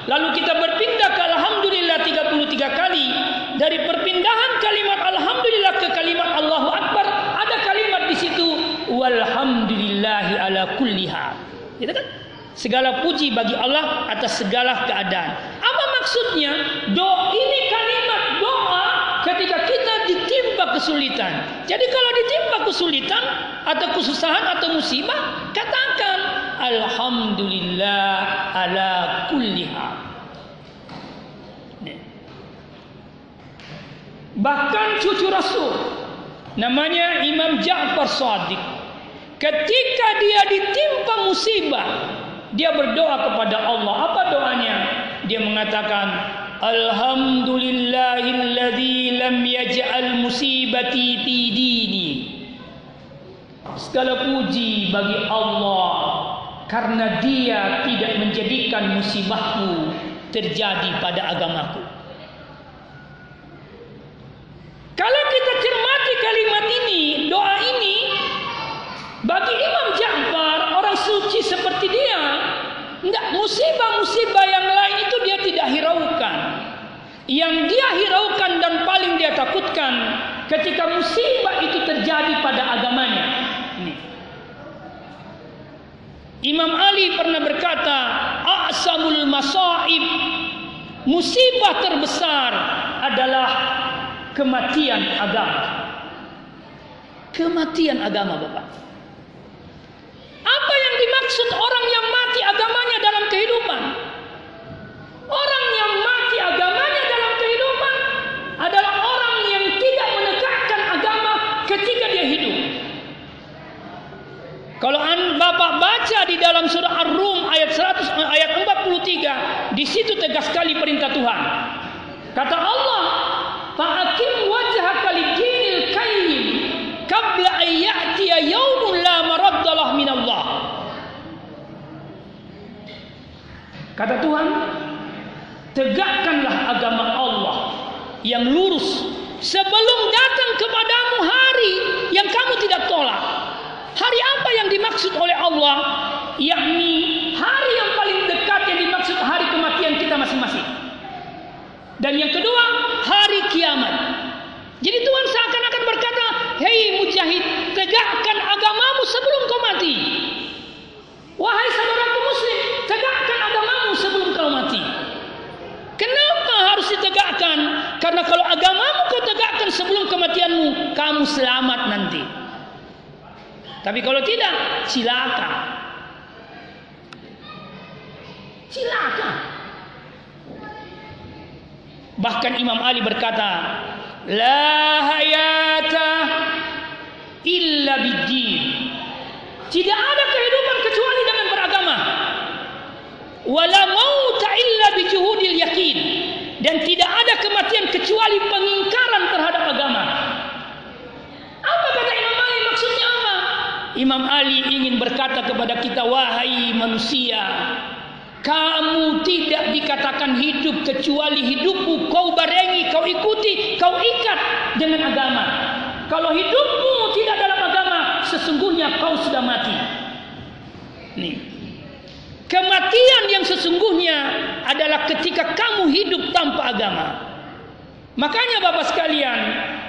lalu kita berpindah ke alhamdulillah 33 kali, dari perpindahan kalimat alhamdulillah ke kalimat Allahu akbar, ada kalimat di situ walhamdulillahi ala kulli hal. Gitu kan? Segala puji bagi Allah atas segala keadaan. Apa maksudnya? Do ini kalimat doa ketika kita ditimpa kesulitan. Jadi kalau ditimpa kesulitan atau kesusahan atau musibah, katakan alhamdulillah ala kulli hal. Bahkan cucu Rasul namanya Imam Ja'far Sadiq. Ketika dia ditimpa musibah, dia berdoa kepada Allah. Apa doanya? Dia mengatakan, Alhamdulillahilladzi lam yaj'al musibati fi dini. Segala puji bagi Allah karena dia tidak menjadikan musibahku terjadi pada agamaku. Kalau kita cermati kalimat ini, doa ini bagi Imam Ja'far orang suci seperti dia, enggak musibah-musibah yang lain itu dia tidak hiraukan. Yang dia hiraukan dan paling dia takutkan ketika musibah itu terjadi pada agamanya. Imam Ali pernah berkata, "A'samul masaib musibah terbesar adalah kematian agama. Kematian agama, Bapak. Dimaksud orang yang mati agamanya dalam kehidupan? Orang yang mati agamanya dalam kehidupan adalah orang yang tidak menegakkan agama ketika dia hidup. Kalau Bapak baca di dalam surah Ar-Rum ayat 100 ayat 43, di situ tegas sekali perintah Tuhan. Kata Allah, Fa'akim wajhaka lidinil qayyim qabla an ya'tiya la maraddalah min Allah. Kata Tuhan, tegakkanlah agama Allah yang lurus sebelum datang kepadamu hari yang kamu tidak tolak. Hari apa yang dimaksud oleh Allah? Yakni hari yang paling dekat yang dimaksud hari kematian kita masing-masing. Dan yang kedua, hari kiamat. Jadi Tuhan seakan-akan berkata, Hei mujahid, tegakkan agamamu sebelum kau mati. Wahai saudaraku muslim, tegakkan agamamu sebelum kau mati. Kenapa harus ditegakkan? Karena kalau agamamu kau tegakkan sebelum kematianmu, kamu selamat nanti. Tapi kalau tidak, cilaka. Cilaka. Bahkan Imam Ali berkata, La hayata illa bidin. Tidak ada kehidupan kecuali dengan beragama. Wala mauta illa bijuhudil yakin. Dan tidak ada kematian kecuali pengingkaran terhadap agama. Apa kata Imam Ali maksudnya apa? Imam Ali ingin berkata kepada kita, wahai manusia, kamu tidak dikatakan hidup kecuali hidupmu kau barengi, kau ikuti, kau ikat dengan agama. Kalau hidupmu tidak dalam agama, sesungguhnya kau sudah mati. Nih. Kematian yang sesungguhnya adalah ketika kamu hidup tanpa agama. Makanya Bapak sekalian,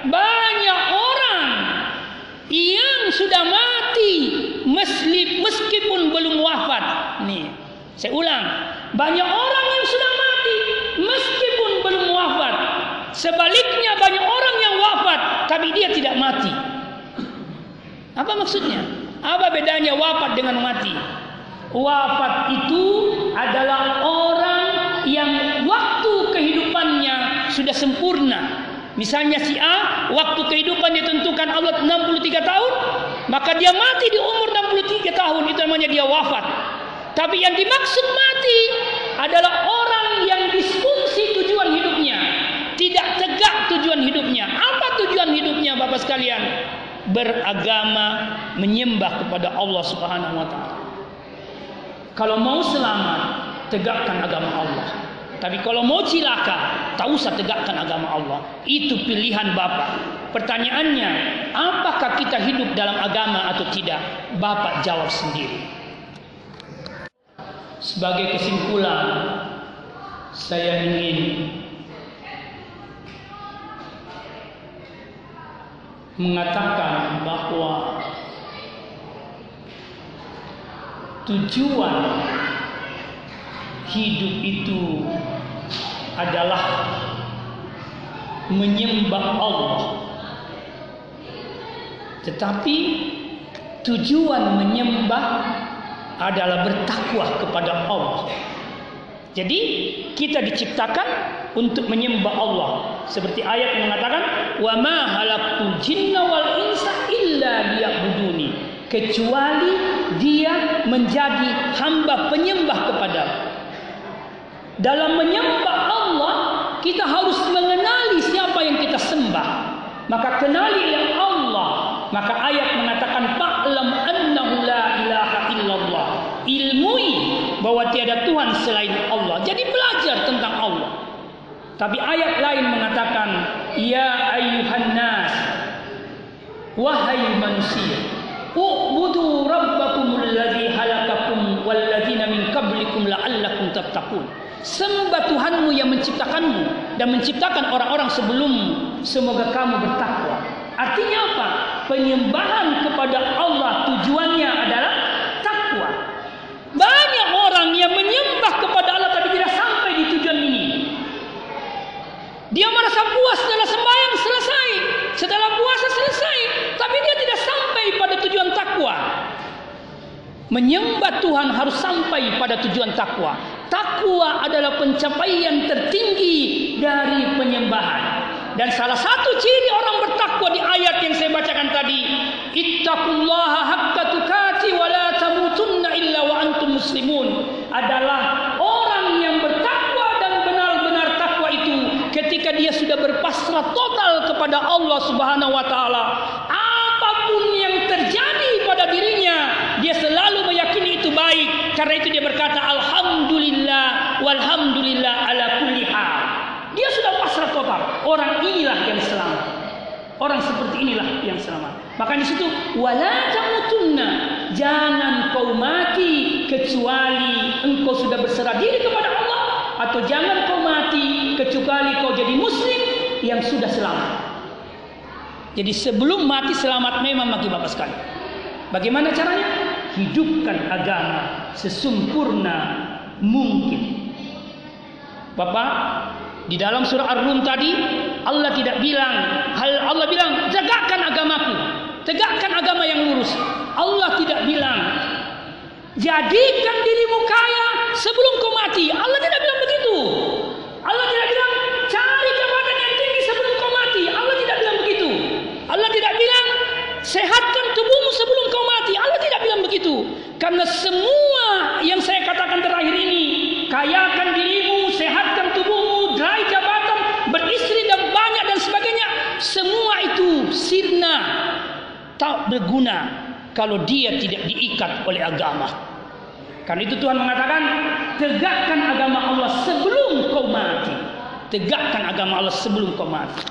banyak orang yang sudah mati meskipun belum wafat. Nih, saya ulang, banyak orang yang sudah mati meskipun belum wafat. Sebaliknya banyak orang yang wafat tapi dia tidak mati. Apa maksudnya? Apa bedanya wafat dengan mati? Wafat itu adalah orang yang waktu kehidupannya sudah sempurna. Misalnya si A, waktu kehidupan ditentukan Allah 63 tahun, maka dia mati di umur 63 tahun, itu namanya dia wafat. Tapi yang dimaksud mati adalah orang yang disfungsi tujuan hidupnya. Tidak tegak tujuan hidupnya. Apa tujuan hidupnya Bapak sekalian? Beragama, menyembah kepada Allah Subhanahu wa taala. Kalau mau selamat, tegakkan agama Allah. Tapi kalau mau cilaka, tak usah tegakkan agama Allah. Itu pilihan Bapak. Pertanyaannya, apakah kita hidup dalam agama atau tidak? Bapak jawab sendiri. Sebagai kesimpulan, saya ingin mengatakan bahwa tujuan hidup itu adalah menyembah Allah. Tetapi tujuan menyembah adalah bertakwa kepada Allah. Jadi kita diciptakan untuk menyembah Allah. Seperti ayat yang mengatakan, "Wa ma halaqtul jinna wal insa illa liya'buduni." Kecuali dia menjadi hamba penyembah kepada Dalam menyembah Allah, kita harus mengenali siapa yang kita sembah. Maka kenali Allah. Maka ayat mengatakan fa'lam annahu la ilaha illallah. Ilmui bahwa tiada Tuhan selain Allah. Jadi belajar tentang Allah. Tapi ayat lain mengatakan ya ayyuhan nas wahai manusia ubudu rabbakumul ladzi halakakum wal ladzina min qablikum la'allakum tattaqun. Sembah Tuhanmu yang menciptakanmu dan menciptakan orang-orang sebelummu. Semoga kamu bertakwa. Artinya apa? Penyembahan kepada Allah tujuannya adalah takwa. Banyak orang yang menyembah kepada Allah tapi tidak sampai di tujuan ini. Dia merasa puas setelah sembahyang selesai, setelah puasa selesai, tapi dia tidak sampai pada tujuan takwa. Menyembah Tuhan harus sampai pada tujuan takwa. Takwa adalah pencapaian tertinggi dari penyembahan. Dan salah satu ciri orang bertakwa di ayat yang saya bacakan tadi, ittaqullaha haqqa tuqati wa la tamutunna illa wa antum muslimun adalah orang yang bertakwa dan benar-benar takwa itu ketika dia sudah berpasrah total kepada Allah Subhanahu wa taala. Apa pun yang terjadi pada dirinya, dia selalu meyakini itu baik. Karena itu dia berkata alhamdulillah walhamdulillah ala kulli hal. Dia sudah pasrah total. Orang inilah yang selamat. Orang seperti inilah yang selamat. Maka di situ wala tamutunna jangan kau mati kecuali engkau sudah berserah diri kepada Allah atau jangan kau mati kecuali kau jadi muslim yang sudah selamat. Jadi sebelum mati selamat memang bagi Bapak sekalian. Bagaimana caranya? Hidupkan agama sesempurna mungkin. Bapak, di dalam surah Ar-Rum tadi Allah tidak bilang hal Allah bilang tegakkan agamaku, tegakkan agama yang lurus. Allah tidak bilang jadikan dirimu kaya sebelum kau mati. Allah tidak bilang begitu. Allah tidak bilang cari jabatan yang tinggi sebelum kau mati. Allah tidak bilang begitu. Allah tidak bilang sehatkan tubuhmu sebelum kau mati. Allah tidak bilang begitu. Karena semua yang saya katakan terakhir ini, kayakan dirimu, sehatkan tubuhmu, raih jabatan, beristri dan banyak dan sebagainya, semua itu sirna tak berguna kalau dia tidak diikat oleh agama. Karena itu Tuhan mengatakan, tegakkan agama Allah sebelum kau mati. Tegakkan agama Allah sebelum kau mati.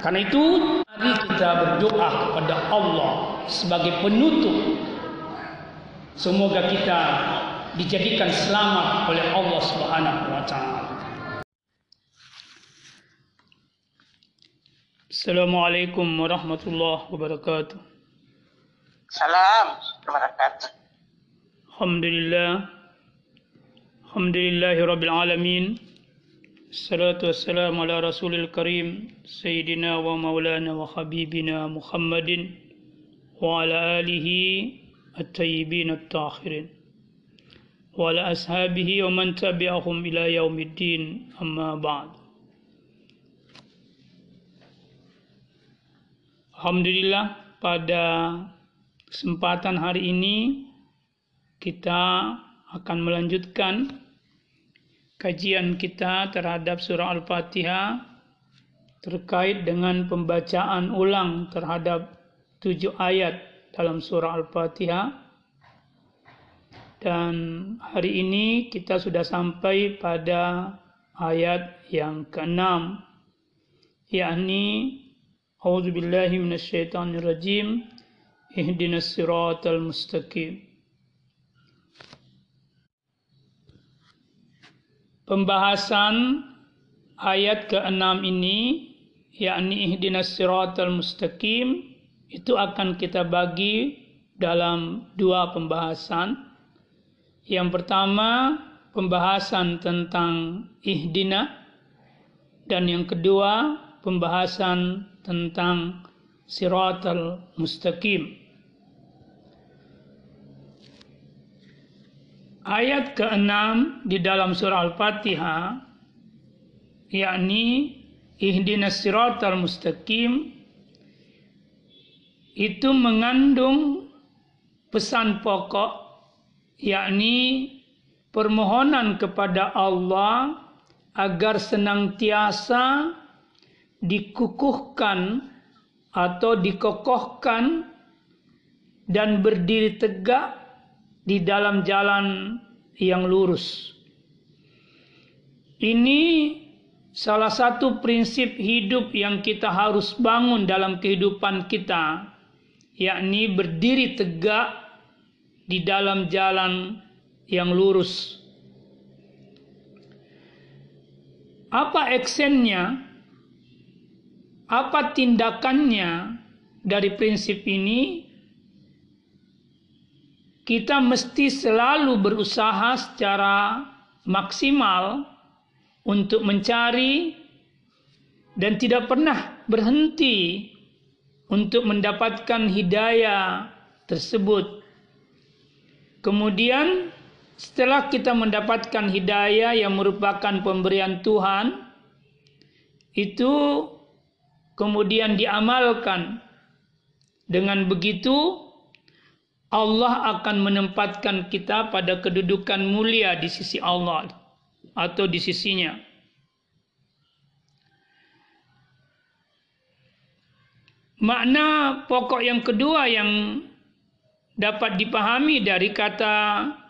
Karena itu, mari kita berdoa kepada Allah sebagai penutup. Semoga kita dijadikan selamat oleh Allah Subhanahu wa taala. Assalamualaikum warahmatullahi wabarakatuh. Salam wabarakatuh. Alhamdulillah. Alhamdulillahi rabbil alamin. Karim Sayyidina wa maulana wa habibina Muhammadin Wa ala alihi at-tayyibin at-takhirin Wa ala ashabihi wa man tabi'ahum ila yaumiddin Amma ba'd. Alhamdulillah pada kesempatan hari ini kita akan melanjutkan kajian kita terhadap surah Al-Fatihah terkait dengan pembacaan ulang terhadap tujuh ayat dalam surah Al-Fatihah. Dan hari ini kita sudah sampai pada ayat yang ke-6 yakni A'udzu ihdinas siratal mustaqim Pembahasan ayat ke-6 ini yakni ihdinas siratal mustaqim itu akan kita bagi dalam dua pembahasan. Yang pertama pembahasan tentang ihdina dan yang kedua pembahasan tentang siratal mustaqim. Ayat ke-6 di dalam surah Al-Fatihah yakni ihdinas siratal mustaqim itu mengandung pesan pokok yakni permohonan kepada Allah agar senantiasa dikukuhkan atau dikokohkan dan berdiri tegak di dalam jalan yang lurus. Ini salah satu prinsip hidup yang kita harus bangun dalam kehidupan kita yakni berdiri tegak di dalam jalan yang lurus. Apa aksennya? Apa tindakannya dari prinsip ini? Kita mesti selalu berusaha secara maksimal untuk mencari dan tidak pernah berhenti untuk mendapatkan hidayah tersebut. Kemudian setelah kita mendapatkan hidayah yang merupakan pemberian Tuhan, itu kemudian diamalkan. Dengan begitu, Allah akan menempatkan kita pada kedudukan mulia di sisi Allah atau di sisinya. Makna pokok yang kedua yang dapat dipahami dari kata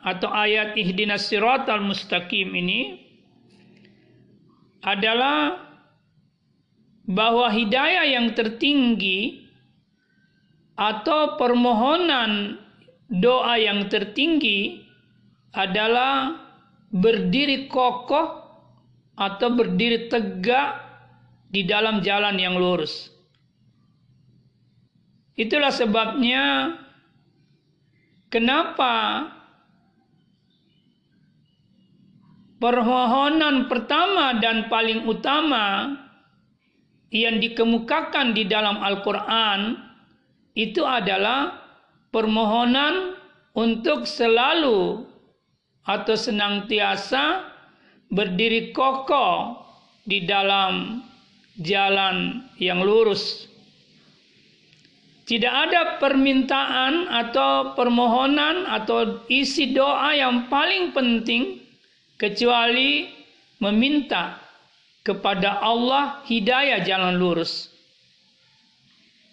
atau ayat ihdinas siratal mustaqim ini adalah bahwa hidayah yang tertinggi atau permohonan doa yang tertinggi adalah berdiri kokoh atau berdiri tegak di dalam jalan yang lurus. Itulah sebabnya kenapa permohonan pertama dan paling utama yang dikemukakan di dalam Al-Quran itu adalah permohonan untuk selalu atau senantiasa berdiri kokoh di dalam jalan yang lurus. Tidak ada permintaan atau permohonan atau isi doa yang paling penting kecuali meminta kepada Allah hidayah jalan lurus.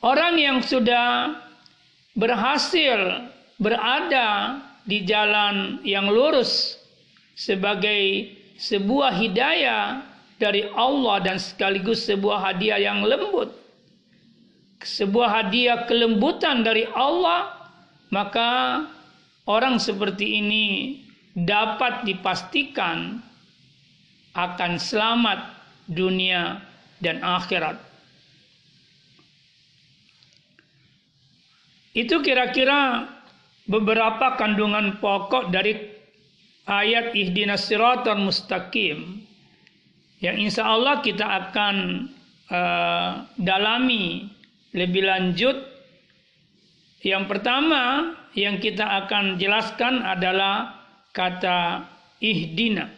Orang yang sudah berhasil berada di jalan yang lurus sebagai sebuah hidayah dari Allah dan sekaligus sebuah hadiah yang lembut sebuah hadiah kelembutan dari Allah, maka orang seperti ini dapat dipastikan akan selamat dunia dan akhirat. Itu kira-kira beberapa kandungan pokok dari ayat ihdinas siratal mustaqim yang insya Allah kita akan uh, dalami lebih lanjut yang pertama yang kita akan jelaskan adalah kata ihdina.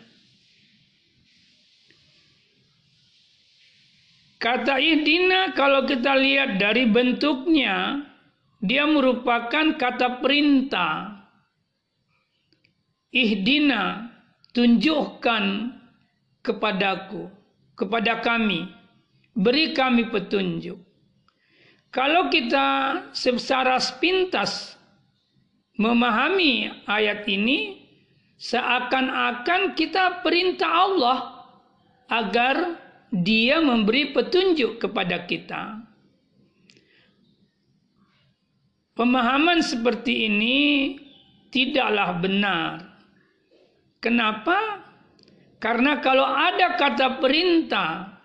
Kata ihdina kalau kita lihat dari bentuknya dia merupakan kata perintah. Ihdina tunjukkan kepadaku, kepada kami, beri kami petunjuk. Kalau kita secara sepintas memahami ayat ini, seakan-akan kita perintah Allah agar Dia memberi petunjuk kepada kita. Pemahaman seperti ini tidaklah benar. Kenapa? Karena kalau ada kata perintah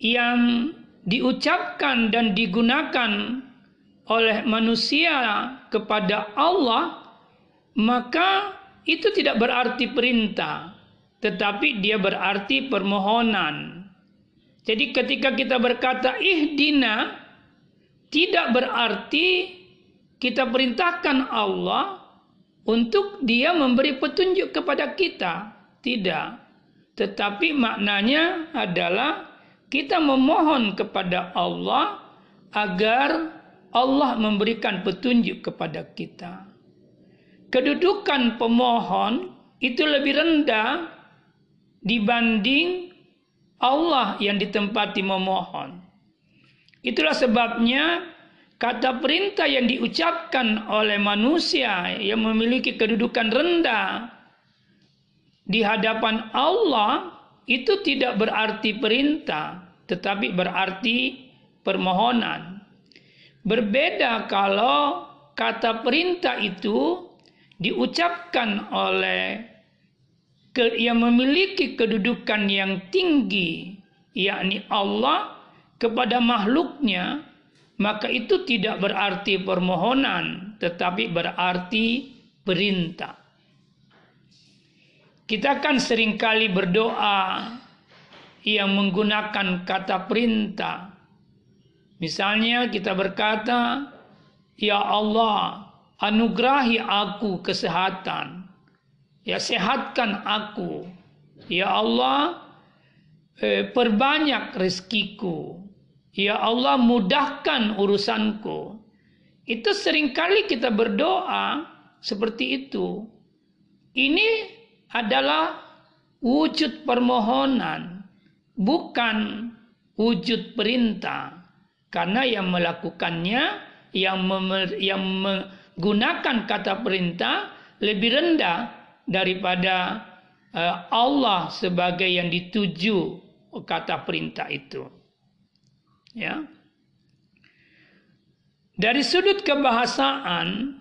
yang diucapkan dan digunakan oleh manusia kepada Allah, maka itu tidak berarti perintah, tetapi dia berarti permohonan. Jadi ketika kita berkata ihdina, tidak berarti kita perintahkan Allah untuk dia memberi petunjuk kepada kita. Tidak. Tetapi maknanya adalah kita memohon kepada Allah agar Allah memberikan petunjuk kepada kita. Kedudukan pemohon itu lebih rendah dibanding Allah yang ditempati memohon. Itulah sebabnya kata perintah yang diucapkan oleh manusia yang memiliki kedudukan rendah di hadapan Allah itu tidak berarti perintah, tetapi berarti permohonan. Berbeda kalau kata perintah itu diucapkan oleh yang memiliki kedudukan yang tinggi, yakni Allah kepada makhluknya, maka itu tidak berarti permohonan, tetapi berarti perintah. Kita kan sering kali berdoa yang menggunakan kata perintah. Misalnya kita berkata, Ya Allah, anugerahi aku kesehatan. Ya sehatkan aku. Ya Allah, eh, perbanyak rezekiku. Ya Allah mudahkan urusanku. Itu sering kali kita berdoa seperti itu. Ini adalah wujud permohonan, bukan wujud perintah. Karena yang melakukannya, yang, yang menggunakan kata perintah lebih rendah daripada uh, Allah sebagai yang dituju kata perintah itu. Ya. Dari sudut kebahasaan,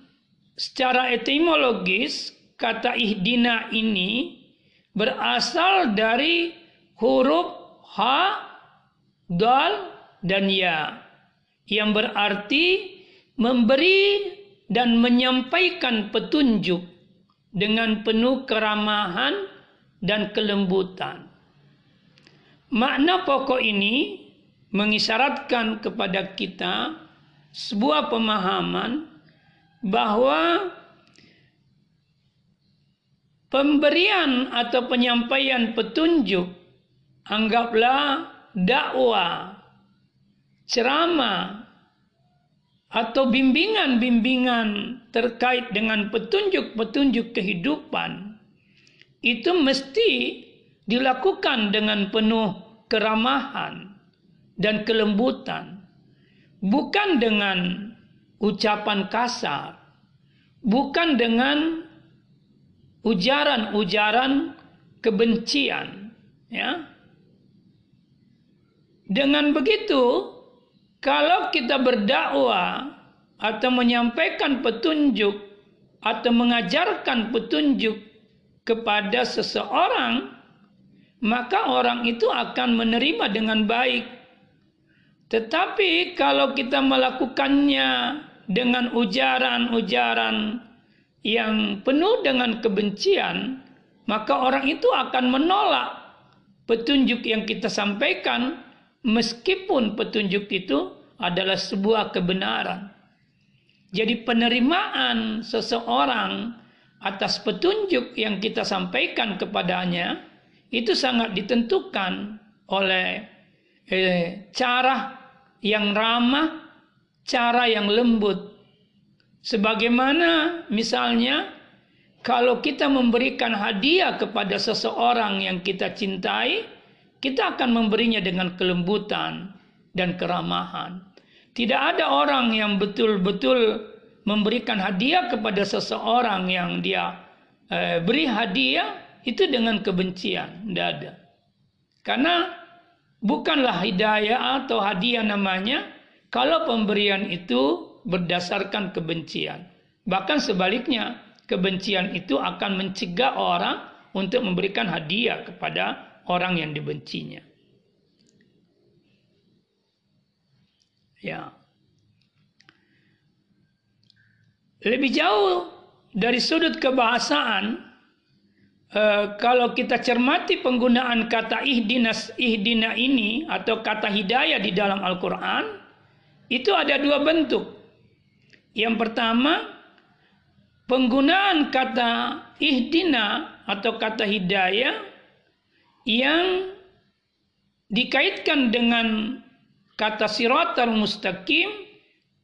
secara etimologis, kata ihdina ini berasal dari huruf H, Dal, dan Ya. Yang berarti memberi dan menyampaikan petunjuk dengan penuh keramahan dan kelembutan. Makna pokok ini mengisyaratkan kepada kita sebuah pemahaman bahwa pemberian atau penyampaian petunjuk anggaplah dakwah, ceramah atau bimbingan-bimbingan terkait dengan petunjuk-petunjuk kehidupan itu mesti dilakukan dengan penuh keramahan dan kelembutan, bukan dengan ucapan kasar, bukan dengan ujaran-ujaran kebencian, ya. Dengan begitu, kalau kita berdakwah atau menyampaikan petunjuk atau mengajarkan petunjuk kepada seseorang, maka orang itu akan menerima dengan baik tetapi kalau kita melakukannya dengan ujaran-ujaran yang penuh dengan kebencian, maka orang itu akan menolak petunjuk yang kita sampaikan meskipun petunjuk itu adalah sebuah kebenaran. Jadi penerimaan seseorang atas petunjuk yang kita sampaikan kepadanya itu sangat ditentukan oleh eh, cara yang ramah, cara yang lembut. Sebagaimana misalnya kalau kita memberikan hadiah kepada seseorang yang kita cintai, kita akan memberinya dengan kelembutan dan keramahan. Tidak ada orang yang betul-betul memberikan hadiah kepada seseorang yang dia eh, beri hadiah itu dengan kebencian, tidak ada. Karena bukanlah hidayah atau hadiah namanya kalau pemberian itu berdasarkan kebencian. Bahkan sebaliknya, kebencian itu akan mencegah orang untuk memberikan hadiah kepada orang yang dibencinya. Ya. Lebih jauh dari sudut kebahasaan, Eh, kalau kita cermati penggunaan kata ihdinas ihdina ini atau kata hidayah di dalam Al-Quran itu ada dua bentuk. Yang pertama penggunaan kata ihdina atau kata hidayah yang dikaitkan dengan kata siratal mustaqim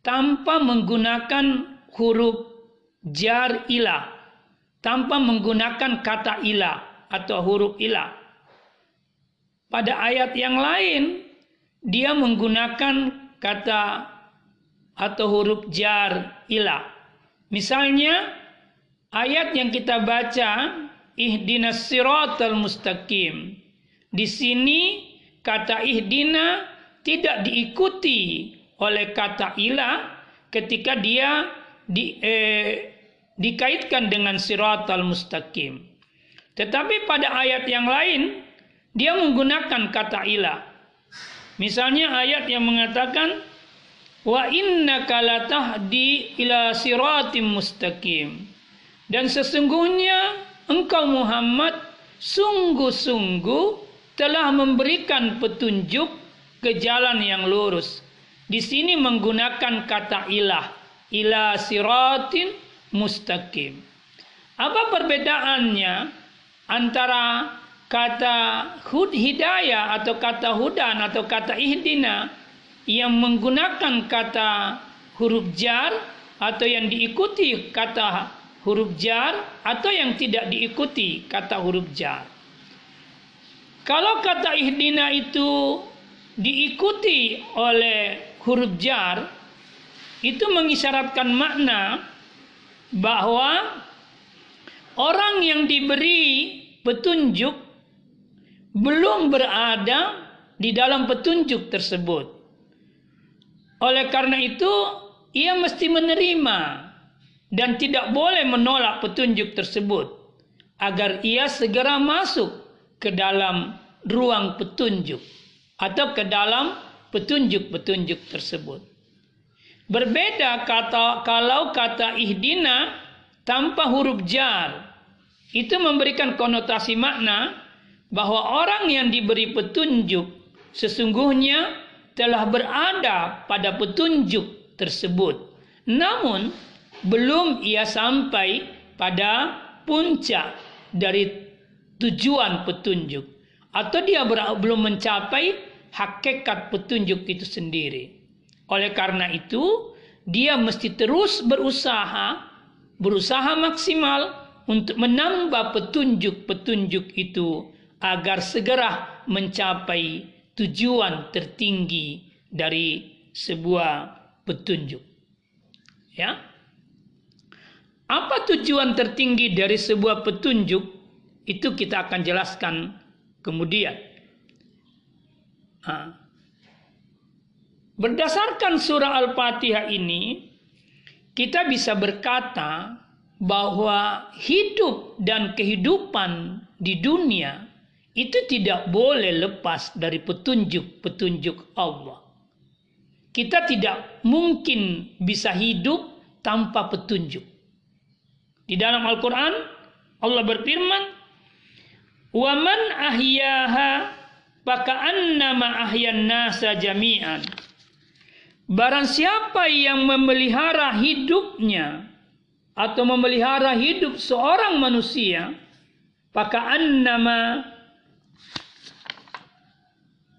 tanpa menggunakan huruf jar ilah, tanpa menggunakan kata ilah atau huruf ilah. Pada ayat yang lain, dia menggunakan kata atau huruf jar ilah. Misalnya ayat yang kita baca ihdinas siratal mustaqim. Di sini kata ihdina tidak diikuti oleh kata ilah ketika dia di, eh, dikaitkan dengan siratal mustaqim. Tetapi pada ayat yang lain dia menggunakan kata ilah. Misalnya ayat yang mengatakan Wa innaka latahdi ila siratim mustaqim. Dan sesungguhnya engkau Muhammad sungguh-sungguh telah memberikan petunjuk ke jalan yang lurus. Di sini menggunakan kata ilah, ila siratin mustaqim. Apa perbedaannya antara kata hud hidayah atau kata hudan atau kata ihdina yang menggunakan kata huruf jar atau yang diikuti kata huruf jar atau yang tidak diikuti kata huruf jar. Kalau kata ihdina itu diikuti oleh huruf jar, itu mengisyaratkan makna bahwa orang yang diberi petunjuk belum berada di dalam petunjuk tersebut. Oleh karena itu, ia mesti menerima dan tidak boleh menolak petunjuk tersebut agar ia segera masuk ke dalam ruang petunjuk atau ke dalam petunjuk-petunjuk tersebut. Berbeda kata kalau kata ihdina tanpa huruf jar itu memberikan konotasi makna bahwa orang yang diberi petunjuk sesungguhnya telah berada pada petunjuk tersebut. Namun belum ia sampai pada puncak dari tujuan petunjuk atau dia belum mencapai hakikat petunjuk itu sendiri. Oleh karena itu, dia mesti terus berusaha, berusaha maksimal untuk menambah petunjuk-petunjuk itu agar segera mencapai tujuan tertinggi dari sebuah petunjuk. Ya. Apa tujuan tertinggi dari sebuah petunjuk? Itu kita akan jelaskan kemudian. Ha. Berdasarkan surah Al-Fatihah ini, kita bisa berkata bahwa hidup dan kehidupan di dunia itu tidak boleh lepas dari petunjuk-petunjuk Allah. Kita tidak mungkin bisa hidup tanpa petunjuk. Di dalam Al-Quran, Allah berfirman, وَمَنْ أَحْيَاهَا فَكَأَنَّمَا أَحْيَا النَّاسَ جَمِيعًا Barang siapa yang memelihara hidupnya atau memelihara hidup seorang manusia, nama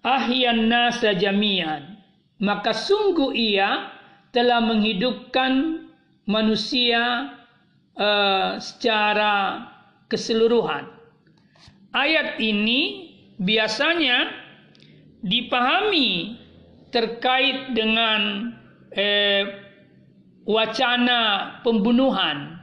ahyan nasa jami'an. Maka sungguh ia telah menghidupkan manusia uh, secara keseluruhan. Ayat ini biasanya dipahami terkait dengan eh, wacana pembunuhan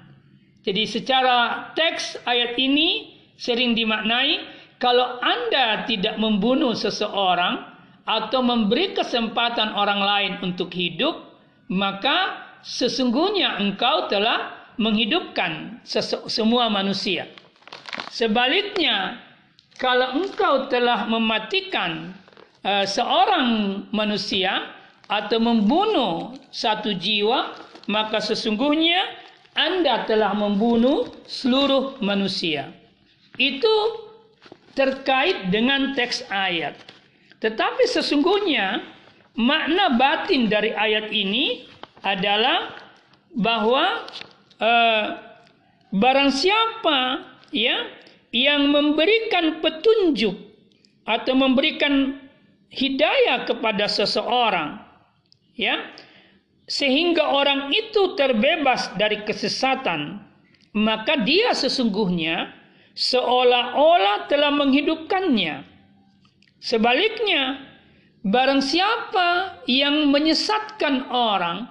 jadi secara teks ayat ini sering dimaknai kalau Anda tidak membunuh seseorang atau memberi kesempatan orang lain untuk hidup, maka sesungguhnya engkau telah menghidupkan semua manusia. Sebaliknya, kalau engkau telah mematikan uh, seorang manusia atau membunuh satu jiwa, maka sesungguhnya Anda telah membunuh seluruh manusia. Itu terkait dengan teks ayat. Tetapi sesungguhnya makna batin dari ayat ini adalah bahwa uh, barang siapa ya yang memberikan petunjuk atau memberikan hidayah kepada seseorang ya sehingga orang itu terbebas dari kesesatan maka dia sesungguhnya seolah-olah telah menghidupkannya. Sebaliknya barang siapa yang menyesatkan orang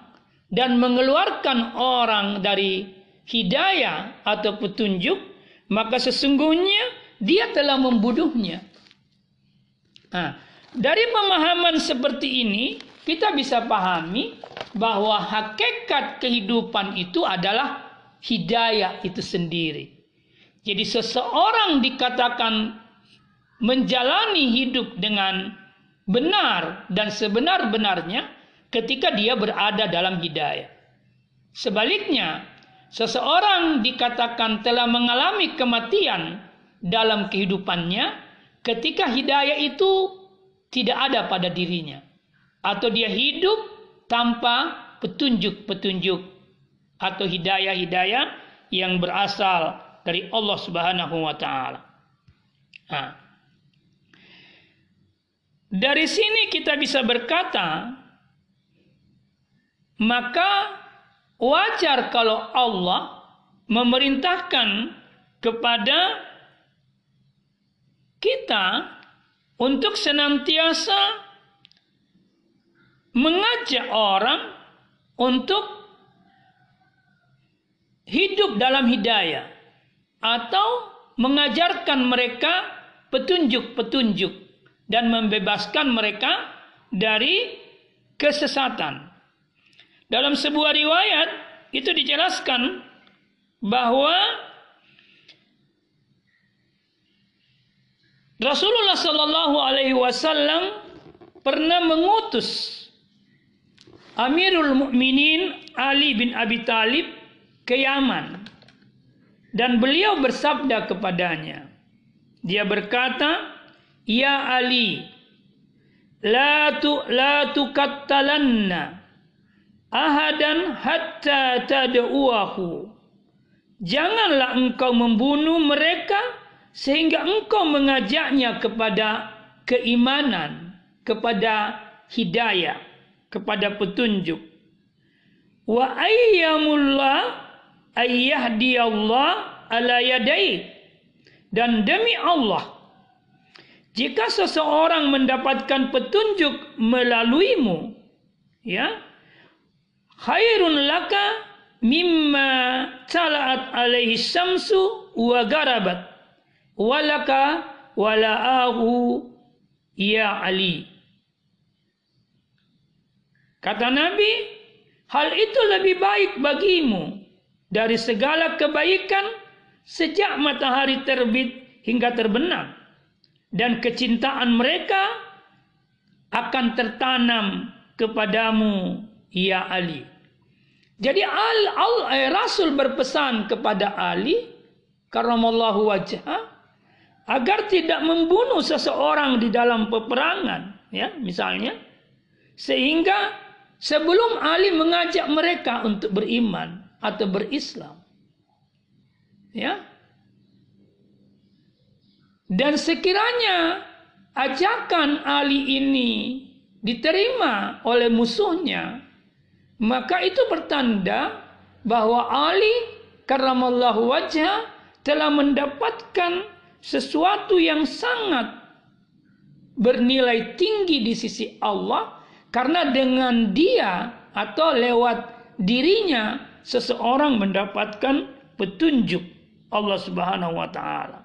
dan mengeluarkan orang dari hidayah atau petunjuk maka sesungguhnya dia telah membunuhnya. Nah, dari pemahaman seperti ini, kita bisa pahami bahwa hakikat kehidupan itu adalah hidayah itu sendiri. Jadi seseorang dikatakan menjalani hidup dengan benar dan sebenar-benarnya ketika dia berada dalam hidayah. Sebaliknya, seseorang dikatakan telah mengalami kematian dalam kehidupannya ketika hidayah itu tidak ada pada dirinya atau dia hidup tanpa petunjuk-petunjuk atau hidayah-hidayah yang berasal dari Allah Subhanahu wa taala. Nah, dari sini kita bisa berkata maka wajar kalau Allah memerintahkan kepada kita untuk senantiasa mengajak orang untuk hidup dalam hidayah atau mengajarkan mereka petunjuk-petunjuk dan membebaskan mereka dari kesesatan. Dalam sebuah riwayat itu dijelaskan bahwa Rasulullah Shallallahu Alaihi Wasallam pernah mengutus Amirul Mukminin Ali bin Abi Talib ke Yaman dan beliau bersabda kepadanya. Dia berkata, Ya Ali, la tu la tukattalanna ahadan hatta tad'uahu. Janganlah engkau membunuh mereka sehingga engkau mengajaknya kepada keimanan, kepada hidayah, kepada petunjuk. Wa ayyamullah Allah ala yadai. Dan demi Allah, jika seseorang mendapatkan petunjuk melaluimu, ya, khairun laka mimma talaat alaihi samsu wa garabat walaka walaahu ya Ali. Kata Nabi, hal itu lebih baik bagimu dari segala kebaikan sejak matahari terbit hingga terbenam. Dan kecintaan mereka akan tertanam kepadamu, ya Ali. Jadi al, al, eh, Rasul berpesan kepada Ali, karamallahu wajah, agar tidak membunuh seseorang di dalam peperangan, ya, misalnya, sehingga sebelum Ali mengajak mereka untuk beriman atau berislam, ya, dan sekiranya ajakan Ali ini diterima oleh musuhnya, maka itu bertanda bahwa Ali karamallahu wajah telah mendapatkan sesuatu yang sangat bernilai tinggi di sisi Allah karena dengan dia atau lewat dirinya seseorang mendapatkan petunjuk Allah Subhanahu wa taala.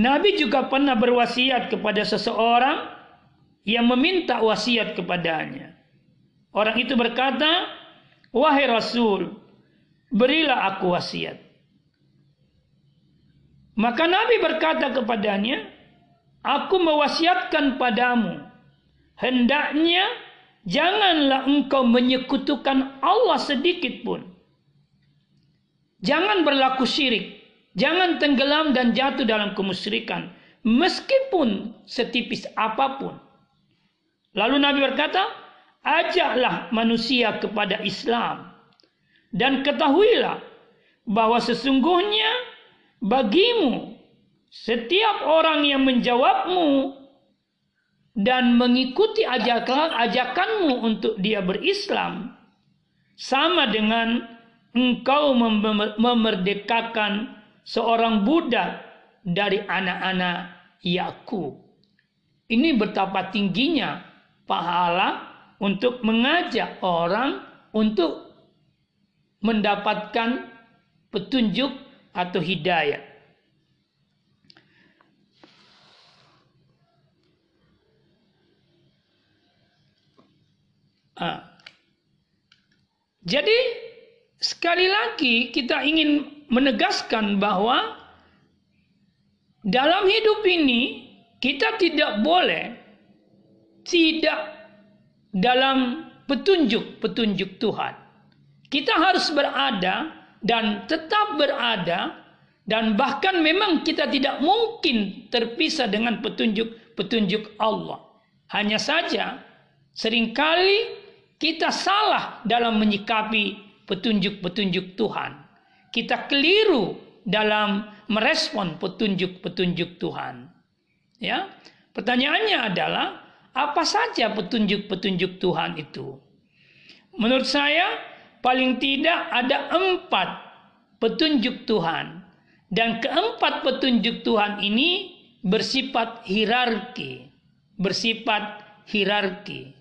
Nabi juga pernah berwasiat kepada seseorang yang meminta wasiat kepadanya. Orang itu berkata, "Wahai Rasul, berilah aku wasiat." Maka Nabi berkata kepadanya, Aku mewasiatkan padamu, hendaknya janganlah engkau menyekutukan Allah sedikit pun. Jangan berlaku syirik, jangan tenggelam dan jatuh dalam kemusyrikan, meskipun setipis apa pun. Lalu Nabi berkata, ajaklah manusia kepada Islam Dan ketahuilah bahwa sesungguhnya bagimu setiap orang yang menjawabmu dan mengikuti ajakan ajakanmu untuk dia berislam sama dengan engkau memerdekakan seorang budak dari anak-anak Yakub. Ini betapa tingginya pahala untuk mengajak orang untuk mendapatkan petunjuk atau hidayah. Ah. Jadi sekali lagi kita ingin menegaskan bahwa dalam hidup ini kita tidak boleh tidak dalam petunjuk-petunjuk Tuhan. Kita harus berada dan tetap berada dan bahkan memang kita tidak mungkin terpisah dengan petunjuk-petunjuk Allah. Hanya saja sering kali kita salah dalam menyikapi petunjuk-petunjuk Tuhan. Kita keliru dalam merespon petunjuk-petunjuk Tuhan. Ya. Pertanyaannya adalah apa saja petunjuk-petunjuk Tuhan itu? Menurut saya paling tidak ada empat petunjuk Tuhan. Dan keempat petunjuk Tuhan ini bersifat hierarki. Bersifat hierarki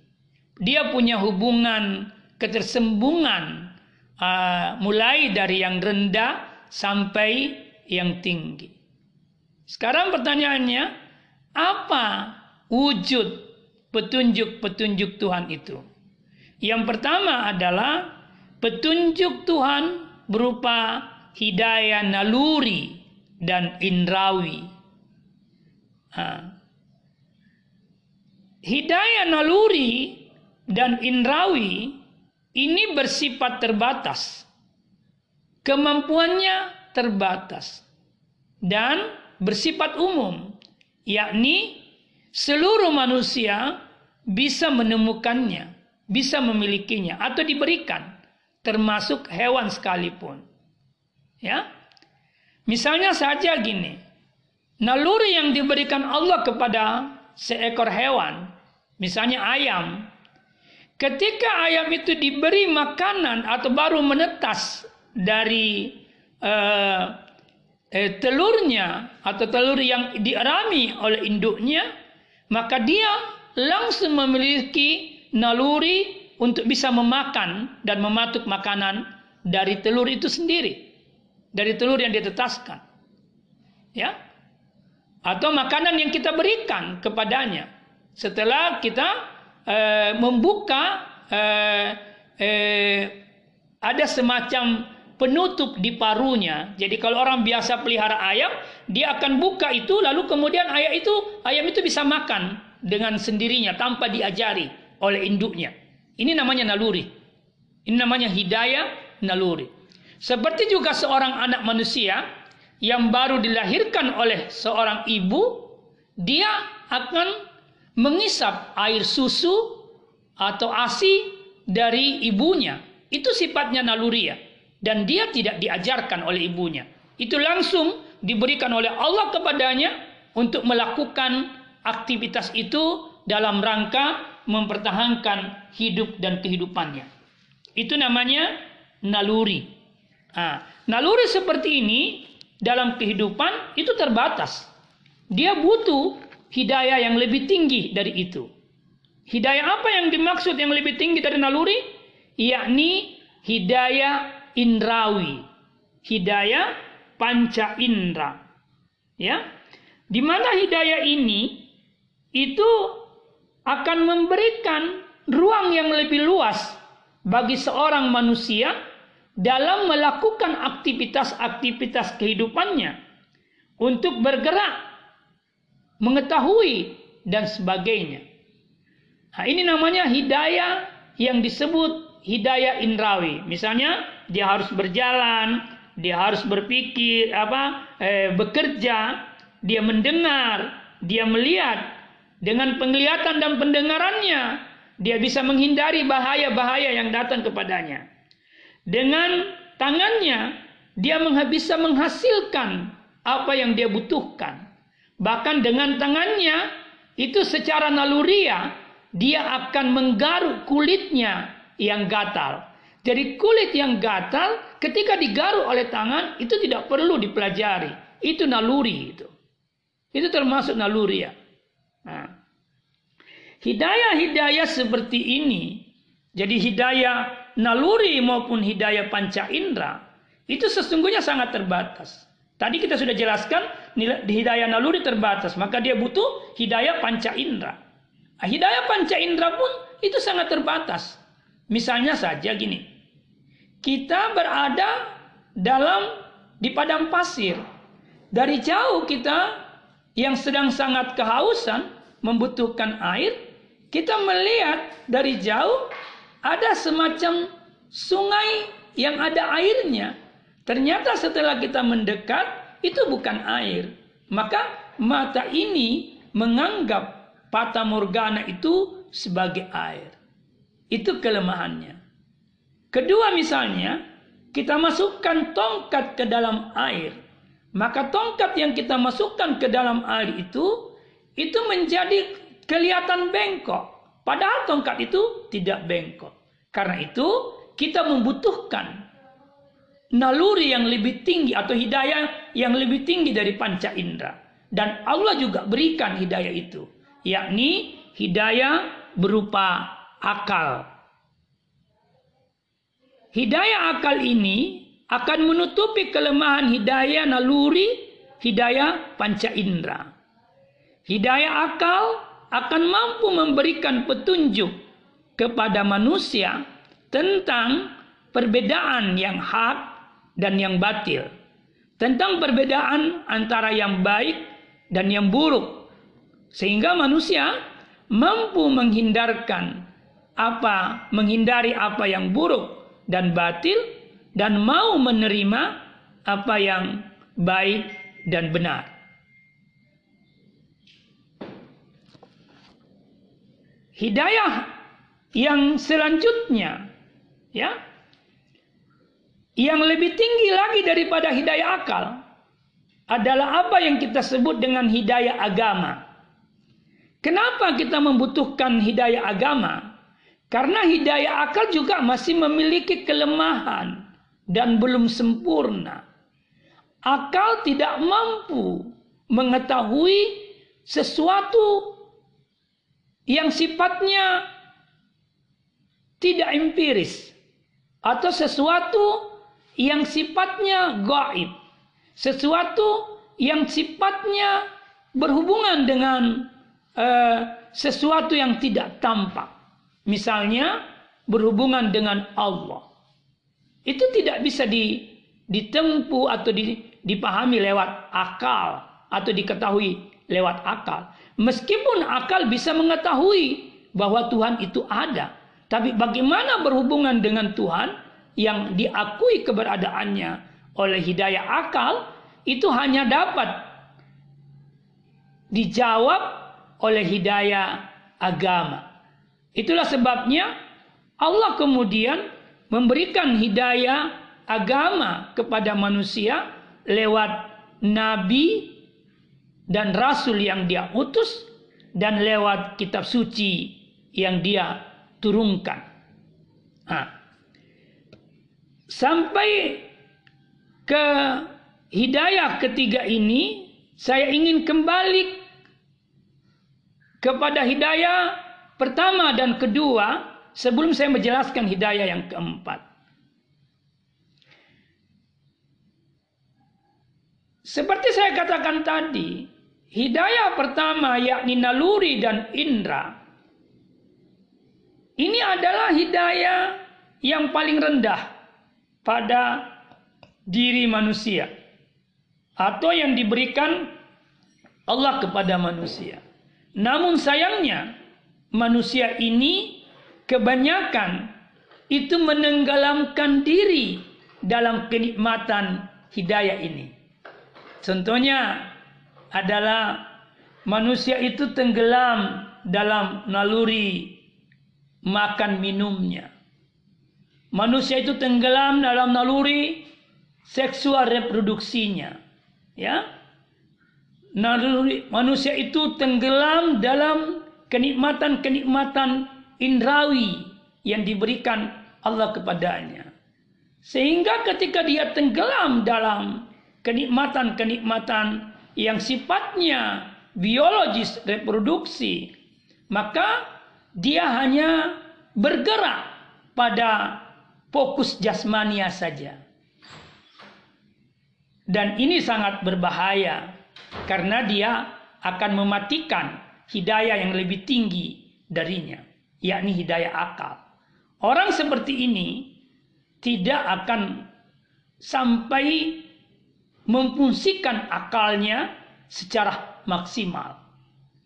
dia punya hubungan ketersembungan uh, mulai dari yang rendah sampai yang tinggi. Sekarang pertanyaannya, apa wujud petunjuk-petunjuk Tuhan itu? Yang pertama adalah petunjuk Tuhan berupa hidayah naluri dan indrawi. Hidayah naluri dan indrawi ini bersifat terbatas. Kemampuannya terbatas dan bersifat umum, yakni seluruh manusia bisa menemukannya, bisa memilikinya atau diberikan, termasuk hewan sekalipun. Ya. Misalnya saja gini, naluri yang diberikan Allah kepada seekor hewan, misalnya ayam, Ketika ayam itu diberi makanan atau baru menetas dari uh, eh, telurnya atau telur yang diarami oleh induknya, maka dia langsung memiliki naluri untuk bisa memakan dan mematuk makanan dari telur itu sendiri, dari telur yang ditetaskan, ya, atau makanan yang kita berikan kepadanya setelah kita Eh, membuka uh, uh, ada semacam penutup di parunya. Jadi kalau orang biasa pelihara ayam, dia akan buka itu lalu kemudian ayam itu ayam itu bisa makan dengan sendirinya tanpa diajari oleh induknya. Ini namanya naluri. Ini namanya hidayah naluri. Seperti juga seorang anak manusia yang baru dilahirkan oleh seorang ibu, dia akan mengisap air susu atau ASI dari ibunya. Itu sifatnya naluriah dan dia tidak diajarkan oleh ibunya. Itu langsung diberikan oleh Allah kepadanya untuk melakukan aktivitas itu dalam rangka mempertahankan hidup dan kehidupannya. Itu namanya naluri. Nah, naluri seperti ini dalam kehidupan itu terbatas. Dia butuh hidayah yang lebih tinggi dari itu. Hidayah apa yang dimaksud yang lebih tinggi dari naluri? Yakni hidayah indrawi. Hidayah panca indra. Ya. Di mana hidayah ini itu akan memberikan ruang yang lebih luas bagi seorang manusia dalam melakukan aktivitas-aktivitas kehidupannya untuk bergerak mengetahui dan sebagainya. Nah, ini namanya hidayah yang disebut hidayah indrawi. Misalnya dia harus berjalan, dia harus berpikir, apa, eh, bekerja, dia mendengar, dia melihat dengan penglihatan dan pendengarannya dia bisa menghindari bahaya-bahaya yang datang kepadanya. Dengan tangannya dia bisa menghasilkan apa yang dia butuhkan. Bahkan dengan tangannya itu secara naluriah dia akan menggaruk kulitnya yang gatal. Jadi kulit yang gatal ketika digaruk oleh tangan itu tidak perlu dipelajari. Itu naluri itu. Itu termasuk naluri ya. Hidayah-hidayah seperti ini, jadi hidayah naluri maupun hidayah panca indera, itu sesungguhnya sangat terbatas. Tadi kita sudah jelaskan hidayah naluri terbatas, maka dia butuh hidayah panca indera. Nah, hidayah panca indera pun itu sangat terbatas. Misalnya saja gini, kita berada dalam di padang pasir. Dari jauh kita yang sedang sangat kehausan membutuhkan air, kita melihat dari jauh ada semacam sungai yang ada airnya. Ternyata setelah kita mendekat itu bukan air. Maka mata ini menganggap Fata Morgana itu sebagai air. Itu kelemahannya. Kedua misalnya, kita masukkan tongkat ke dalam air maka tongkat yang kita masukkan ke dalam air itu itu menjadi kelihatan bengkok. Padahal tongkat itu tidak bengkok. Karena itu kita membutuhkan naluri yang lebih tinggi atau hidayah yang lebih tinggi dari panca indera. Dan Allah juga berikan hidayah itu. Yakni hidayah berupa akal. Hidayah akal ini akan menutupi kelemahan hidayah naluri, hidayah panca indera. Hidayah akal akan mampu memberikan petunjuk kepada manusia tentang perbedaan yang hak dan yang batil. Tentang perbedaan antara yang baik dan yang buruk. Sehingga manusia mampu menghindarkan apa, menghindari apa yang buruk dan batil dan mau menerima apa yang baik dan benar. Hidayah yang selanjutnya ya yang lebih tinggi lagi daripada hidayah akal adalah apa yang kita sebut dengan hidayah agama. Kenapa kita membutuhkan hidayah agama? Karena hidayah akal juga masih memiliki kelemahan dan belum sempurna. Akal tidak mampu mengetahui sesuatu yang sifatnya tidak empiris atau sesuatu yang sifatnya gaib, sesuatu yang sifatnya berhubungan dengan uh, sesuatu yang tidak tampak. Misalnya berhubungan dengan Allah. Itu tidak bisa di, ditempuh atau di, dipahami lewat akal atau diketahui lewat akal. Meskipun akal bisa mengetahui bahwa Tuhan itu ada, tapi bagaimana berhubungan dengan Tuhan yang diakui keberadaannya oleh hidayah akal itu hanya dapat dijawab oleh hidayah agama. Itulah sebabnya Allah kemudian memberikan hidayah agama kepada manusia lewat nabi dan rasul yang dia utus dan lewat kitab suci yang dia turunkan. Nah, sampai ke hidayah ketiga ini saya ingin kembali kepada hidayah pertama dan kedua sebelum saya menjelaskan hidayah yang keempat. Seperti saya katakan tadi, hidayah pertama yakni naluri dan indra. Ini adalah hidayah yang paling rendah pada diri manusia atau yang diberikan Allah kepada manusia. Namun sayangnya manusia ini kebanyakan itu menenggelamkan diri dalam kenikmatan hidayah ini. Contohnya adalah manusia itu tenggelam dalam naluri makan minumnya. manusia itu tenggelam dalam naluri seksual reproduksinya. Ya. Naluri manusia itu tenggelam dalam kenikmatan-kenikmatan indrawi yang diberikan Allah kepadanya. Sehingga ketika dia tenggelam dalam kenikmatan-kenikmatan yang sifatnya biologis reproduksi, maka dia hanya bergerak pada fokus jasmania saja. Dan ini sangat berbahaya karena dia akan mematikan hidayah yang lebih tinggi darinya, yakni hidayah akal. Orang seperti ini tidak akan sampai memfungsikan akalnya secara maksimal.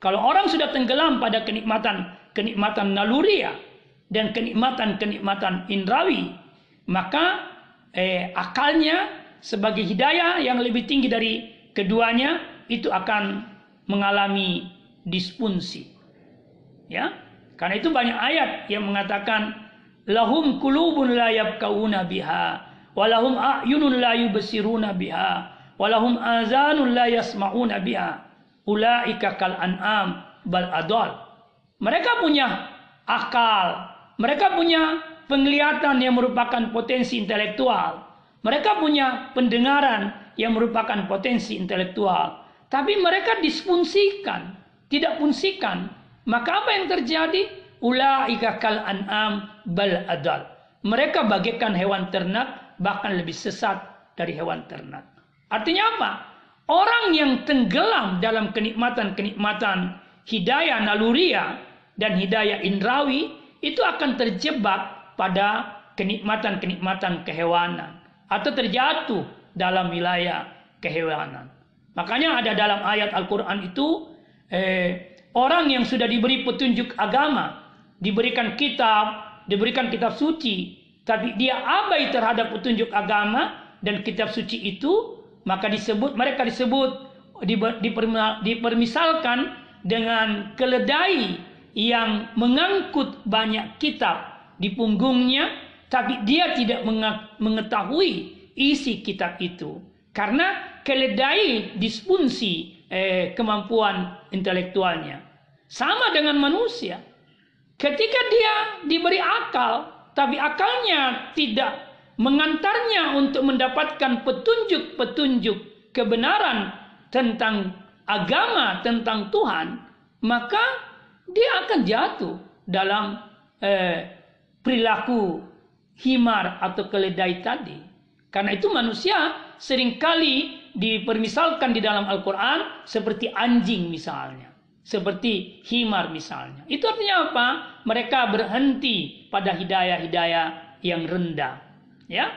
Kalau orang sudah tenggelam pada kenikmatan kenikmatan naluria dan kenikmatan-kenikmatan indrawi, maka eh, akalnya sebagai hidayah yang lebih tinggi dari keduanya itu akan mengalami disfungsi. Ya. Karena itu banyak ayat yang mengatakan lahum kulubun la yabkauna biha walahum a'yunun la yubsiruna biha walahum azanun la yasma'una biha ulaika kal an'am bal adol. Mereka punya akal, mereka punya penglihatan yang merupakan potensi intelektual. Mereka punya pendengaran yang merupakan potensi intelektual. Tapi mereka disfungsikan, tidak fungsikan. Maka apa yang terjadi? Ulaika kal an'am bal adal. Mereka bagaikan hewan ternak, bahkan lebih sesat dari hewan ternak. Artinya apa? Orang yang tenggelam dalam kenikmatan-kenikmatan hidayah naluria dan hidayah indrawi itu akan terjebak pada kenikmatan-kenikmatan kehewanan atau terjatuh dalam wilayah kehewanan. Makanya ada dalam ayat Al-Quran itu eh, orang yang sudah diberi petunjuk agama, diberikan kitab, diberikan kitab suci, tapi dia abai terhadap petunjuk agama dan kitab suci itu maka disebut mereka disebut dipermisalkan dengan keledai yang mengangkut banyak kitab di punggungnya tapi dia tidak mengetahui isi kitab itu. Karena keledai disfungsi eh, kemampuan intelektualnya. Sama dengan manusia. Ketika dia diberi akal tapi akalnya tidak mengantarnya untuk mendapatkan petunjuk-petunjuk kebenaran tentang agama, tentang Tuhan, maka dia akan jatuh dalam eh, perilaku himar atau keledai tadi. Karena itu manusia sering kali dipermisalkan di dalam Al-Quran seperti anjing misalnya. Seperti himar misalnya. Itu artinya apa? Mereka berhenti pada hidayah-hidayah yang rendah. Ya.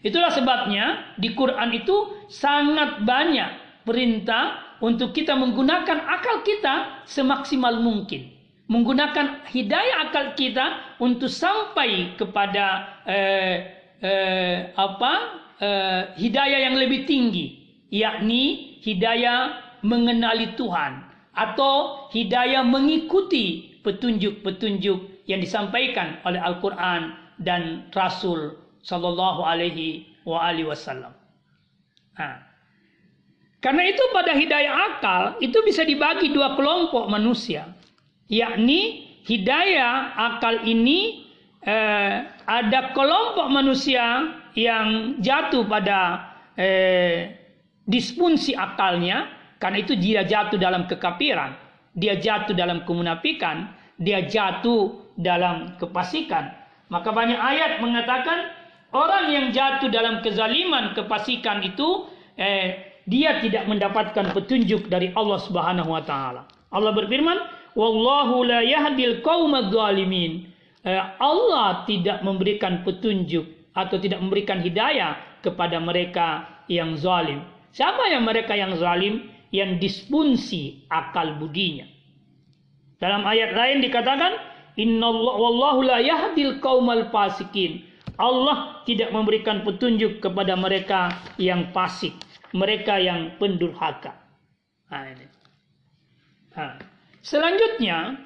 Itulah sebabnya di Quran itu sangat banyak perintah untuk kita menggunakan akal kita semaksimal mungkin. Menggunakan hidayah akal kita untuk sampai kepada eh, eh, apa eh, hidayah yang lebih tinggi, yakni hidayah mengenali Tuhan atau hidayah mengikuti petunjuk-petunjuk yang disampaikan oleh Al-Quran dan Rasul Sallallahu Alaihi wa alihi Wasallam. Nah, karena itu pada hidayah akal itu bisa dibagi dua kelompok manusia, yakni hidayah akal ini eh, ada kelompok manusia yang jatuh pada eh, disfungsi akalnya, karena itu dia jatuh dalam kekafiran, dia jatuh dalam kemunafikan, dia jatuh dalam kepasikan. Maka banyak ayat mengatakan Orang yang jatuh dalam kezaliman, kepasikan itu eh, dia tidak mendapatkan petunjuk dari Allah Subhanahu wa taala. Allah berfirman, "Wallahu la yahdil qaumadz zalimin." Eh, Allah tidak memberikan petunjuk atau tidak memberikan hidayah kepada mereka yang zalim. Siapa yang mereka yang zalim? Yang disfungsi akal budinya. Dalam ayat lain dikatakan, "Inna wallahu la yahdil qaumal fasikin." Allah tidak memberikan petunjuk kepada mereka yang fasik, mereka yang pendurhaka. Nah, ini. Nah. Selanjutnya,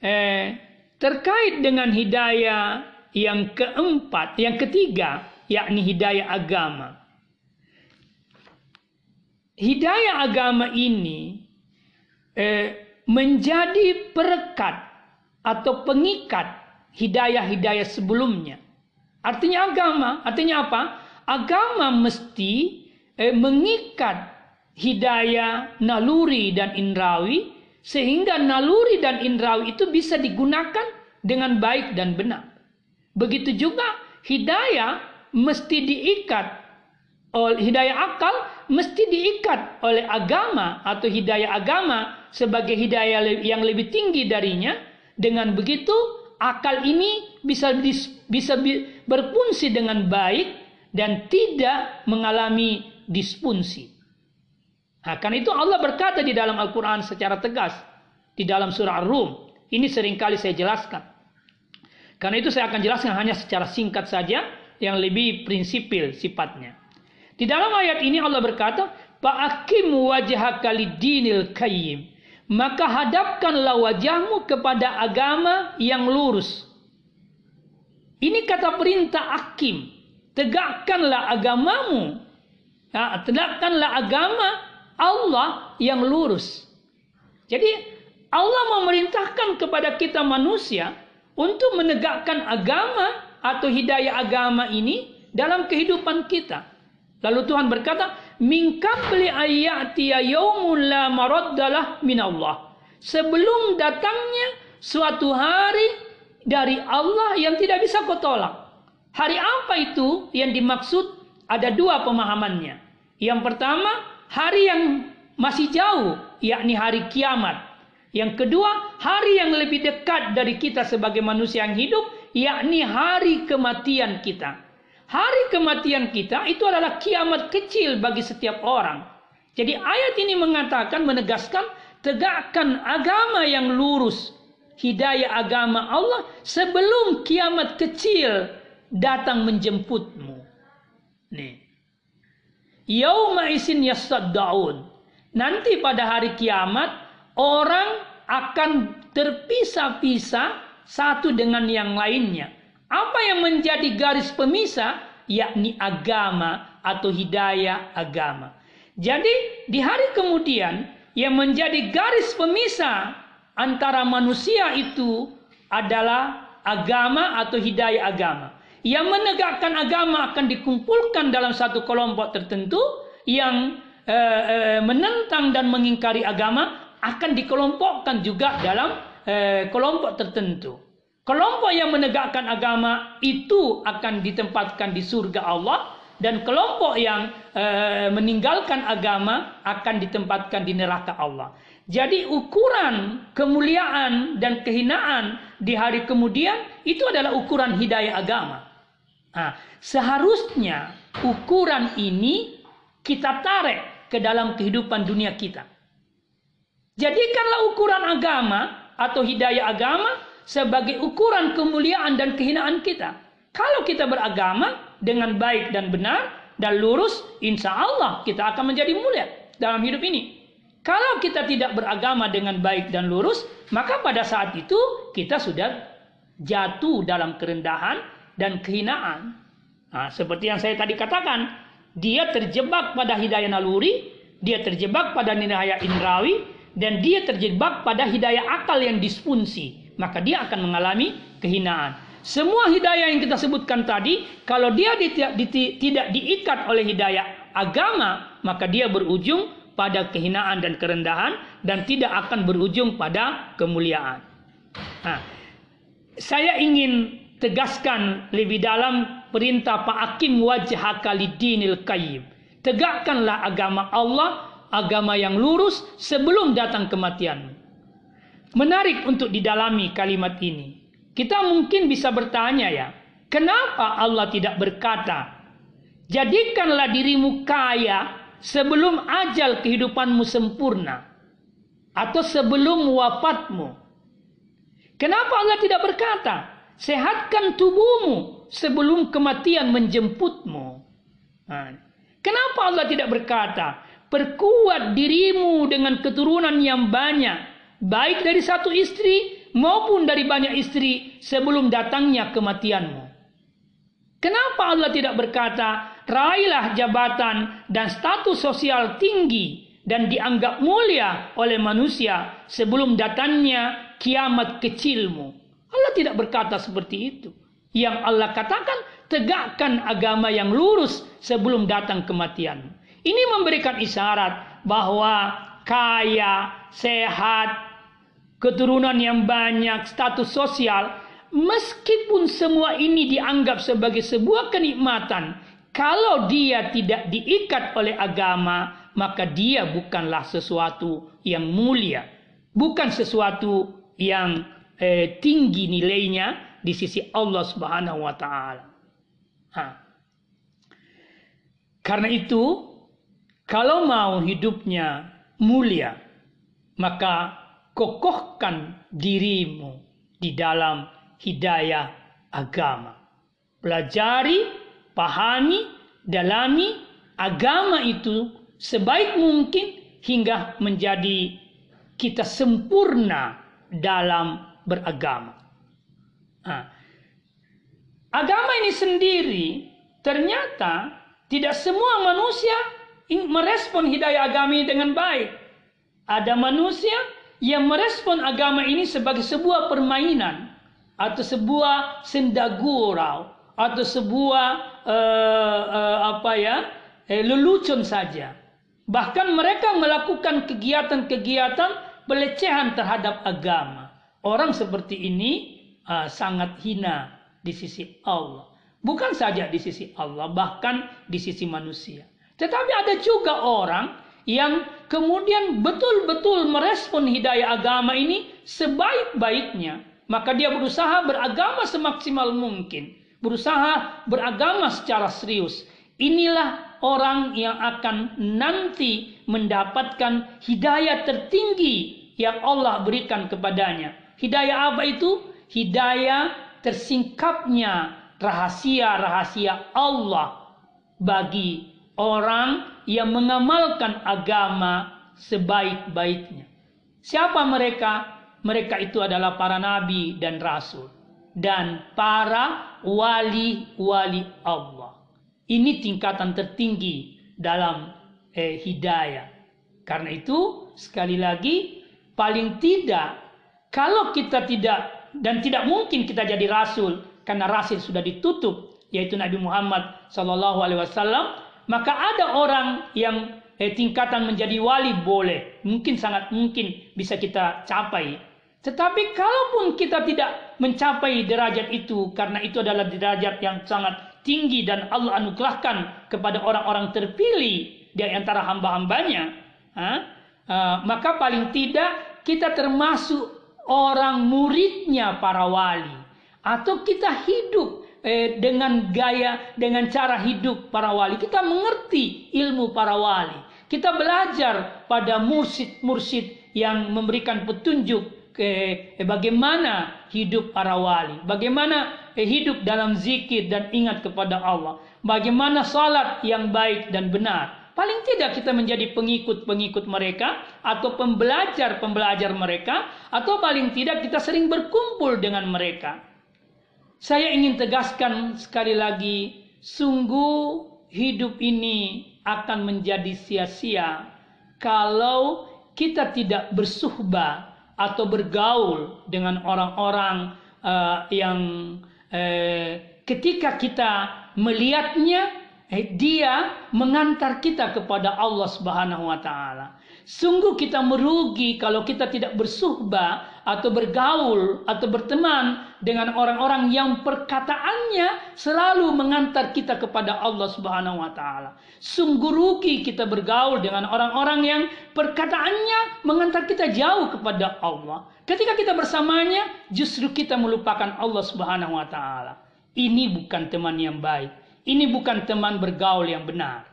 eh, terkait dengan hidayah yang keempat, yang ketiga, yakni hidayah agama. Hidayah agama ini eh, menjadi perekat atau pengikat hidayah-hidayah sebelumnya. Artinya agama, artinya apa? Agama mesti eh, mengikat hidayah, naluri dan indrawi sehingga naluri dan indrawi itu bisa digunakan dengan baik dan benar. Begitu juga hidayah mesti diikat oleh hidayah akal mesti diikat oleh agama atau hidayah agama sebagai hidayah yang lebih tinggi darinya dengan begitu akal ini bisa bisa berfungsi dengan baik dan tidak mengalami disfungsi. Nah, karena itu Allah berkata di dalam Al-Quran secara tegas di dalam surah Ar-Rum. Ini sering kali saya jelaskan. Karena itu saya akan jelaskan hanya secara singkat saja yang lebih prinsipil sifatnya. Di dalam ayat ini Allah berkata, Fa'akim wajah dinil kayyim. Maka hadapkanlah wajahmu kepada agama yang lurus. Ini kata perintah akim. Tegakkanlah agamamu. Tegakkanlah agama Allah yang lurus. Jadi Allah memerintahkan kepada kita manusia untuk menegakkan agama atau hidayah agama ini dalam kehidupan kita. Lalu Tuhan berkata, "Min qabli ayyatiya yaumun la maraddalah min Allah." Sebelum datangnya suatu hari dari Allah yang tidak bisa kau tolak. Hari apa itu yang dimaksud? Ada dua pemahamannya. Yang pertama, hari yang masih jauh, yakni hari kiamat. Yang kedua, hari yang lebih dekat dari kita sebagai manusia yang hidup, yakni hari kematian kita. Hari kematian kita itu adalah kiamat kecil bagi setiap orang. Jadi ayat ini mengatakan menegaskan tegakkan agama yang lurus, hidayah agama Allah sebelum kiamat kecil datang menjemputmu. Nih. Yauma isin yasaddaun. Nanti pada hari kiamat orang akan terpisah-pisah satu dengan yang lainnya. Apa yang menjadi garis pemisah? Yakni agama atau hidayah agama. Jadi di hari kemudian yang menjadi garis pemisah antara manusia itu adalah agama atau hidayah agama. Yang menegakkan agama akan dikumpulkan dalam satu kelompok tertentu yang eh, eh, menentang dan mengingkari agama akan dikelompokkan juga dalam eh, kelompok tertentu. Kelompok yang menegakkan agama itu akan ditempatkan di surga Allah dan kelompok yang eh, meninggalkan agama akan ditempatkan di neraka Allah. Jadi ukuran kemuliaan dan kehinaan di hari kemudian itu adalah ukuran hidayah agama. Nah, seharusnya ukuran ini kita tarik ke dalam kehidupan dunia kita. Jadikanlah ukuran agama atau hidayah agama sebagai ukuran kemuliaan dan kehinaan kita. Kalau kita beragama dengan baik dan benar dan lurus, insya Allah kita akan menjadi mulia dalam hidup ini. Kalau kita tidak beragama dengan baik dan lurus, maka pada saat itu kita sudah jatuh dalam kerendahan dan kehinaan. Nah, seperti yang saya tadi katakan, dia terjebak pada hidayah naluri, dia terjebak pada hidayah indrawi, dan dia terjebak pada hidayah akal yang disfungsi, maka dia akan mengalami kehinaan. Semua hidayah yang kita sebutkan tadi, kalau dia tidak diikat oleh hidayah agama, maka dia berujung pada kehinaan dan kerendahan dan tidak akan berujung pada kemuliaan. Nah, saya ingin tegaskan lebih dalam perintah Pak Hakim wajah dinil kayyim. Tegakkanlah agama Allah agama yang lurus sebelum datang kematian. Menarik untuk didalami kalimat ini. Kita mungkin bisa bertanya ya, kenapa Allah tidak berkata, jadikanlah dirimu kaya sebelum ajal kehidupanmu sempurna atau sebelum wafatmu. Kenapa Allah tidak berkata, sehatkan tubuhmu sebelum kematian menjemputmu. Nah, kenapa Allah tidak berkata, Perkuat dirimu dengan keturunan yang banyak. Baik dari satu istri maupun dari banyak istri sebelum datangnya kematianmu. Kenapa Allah tidak berkata, raihlah jabatan dan status sosial tinggi dan dianggap mulia oleh manusia sebelum datangnya kiamat kecilmu. Allah tidak berkata seperti itu. Yang Allah katakan, tegakkan agama yang lurus sebelum datang kematian. Ini memberikan isyarat bahwa kaya, sehat, keturunan yang banyak, status sosial, meskipun semua ini dianggap sebagai sebuah kenikmatan, kalau dia tidak diikat oleh agama, maka dia bukanlah sesuatu yang mulia, bukan sesuatu yang eh, tinggi nilainya di sisi Allah Subhanahu wa taala. Karena itu, kalau mau hidupnya mulia, maka kokohkan dirimu di dalam hidayah agama. Pelajari, pahami, dalami agama itu sebaik mungkin hingga menjadi kita sempurna dalam beragama. Nah, agama ini sendiri ternyata tidak semua manusia merespon hidayah agama ini dengan baik. Ada manusia yang merespon agama ini sebagai sebuah permainan atau sebuah sendagurau atau sebuah uh, uh, apa ya eh, lelucon saja. Bahkan mereka melakukan kegiatan-kegiatan pelecehan terhadap agama. Orang seperti ini uh, sangat hina di sisi Allah. Bukan saja di sisi Allah, bahkan di sisi manusia. Tetapi ada juga orang yang kemudian betul-betul merespon hidayah agama ini sebaik-baiknya. Maka dia berusaha beragama semaksimal mungkin. Berusaha beragama secara serius. Inilah orang yang akan nanti mendapatkan hidayah tertinggi yang Allah berikan kepadanya. Hidayah apa itu? Hidayah tersingkapnya rahasia-rahasia Allah bagi orang yang mengamalkan agama sebaik-baiknya. Siapa mereka? Mereka itu adalah para nabi dan rasul dan para wali-wali Allah. Ini tingkatan tertinggi dalam eh, hidayah. Karena itu sekali lagi paling tidak kalau kita tidak dan tidak mungkin kita jadi rasul karena rasul sudah ditutup yaitu Nabi Muhammad Wasallam maka ada orang yang eh, tingkatan menjadi wali boleh mungkin sangat mungkin bisa kita capai tetapi kalaupun kita tidak mencapai derajat itu karena itu adalah derajat yang sangat tinggi dan Allah anugerahkan kepada orang-orang terpilih di antara hamba-hambanya ha? maka paling tidak kita termasuk orang muridnya para wali. Atau kita hidup eh, dengan gaya dengan cara hidup para wali. Kita mengerti ilmu para wali. Kita belajar pada mursid-mursid yang memberikan petunjuk eh, bagaimana hidup para wali? Bagaimana eh, hidup dalam zikir dan ingat kepada Allah? Bagaimana salat yang baik dan benar? Paling tidak kita menjadi pengikut-pengikut mereka atau pembelajar-pembelajar mereka atau paling tidak kita sering berkumpul dengan mereka. Saya ingin tegaskan sekali lagi, sungguh hidup ini akan menjadi sia-sia kalau kita tidak bersuhbah atau bergaul dengan orang-orang uh, yang uh, ketika kita melihatnya eh, dia mengantar kita kepada Allah Subhanahu wa taala. Sungguh kita merugi kalau kita tidak bersuhbah atau bergaul atau berteman dengan orang-orang yang perkataannya selalu mengantar kita kepada Allah Subhanahu wa taala. Sungguh rugi kita bergaul dengan orang-orang yang perkataannya mengantar kita jauh kepada Allah. Ketika kita bersamanya justru kita melupakan Allah Subhanahu wa taala. Ini bukan teman yang baik. Ini bukan teman bergaul yang benar.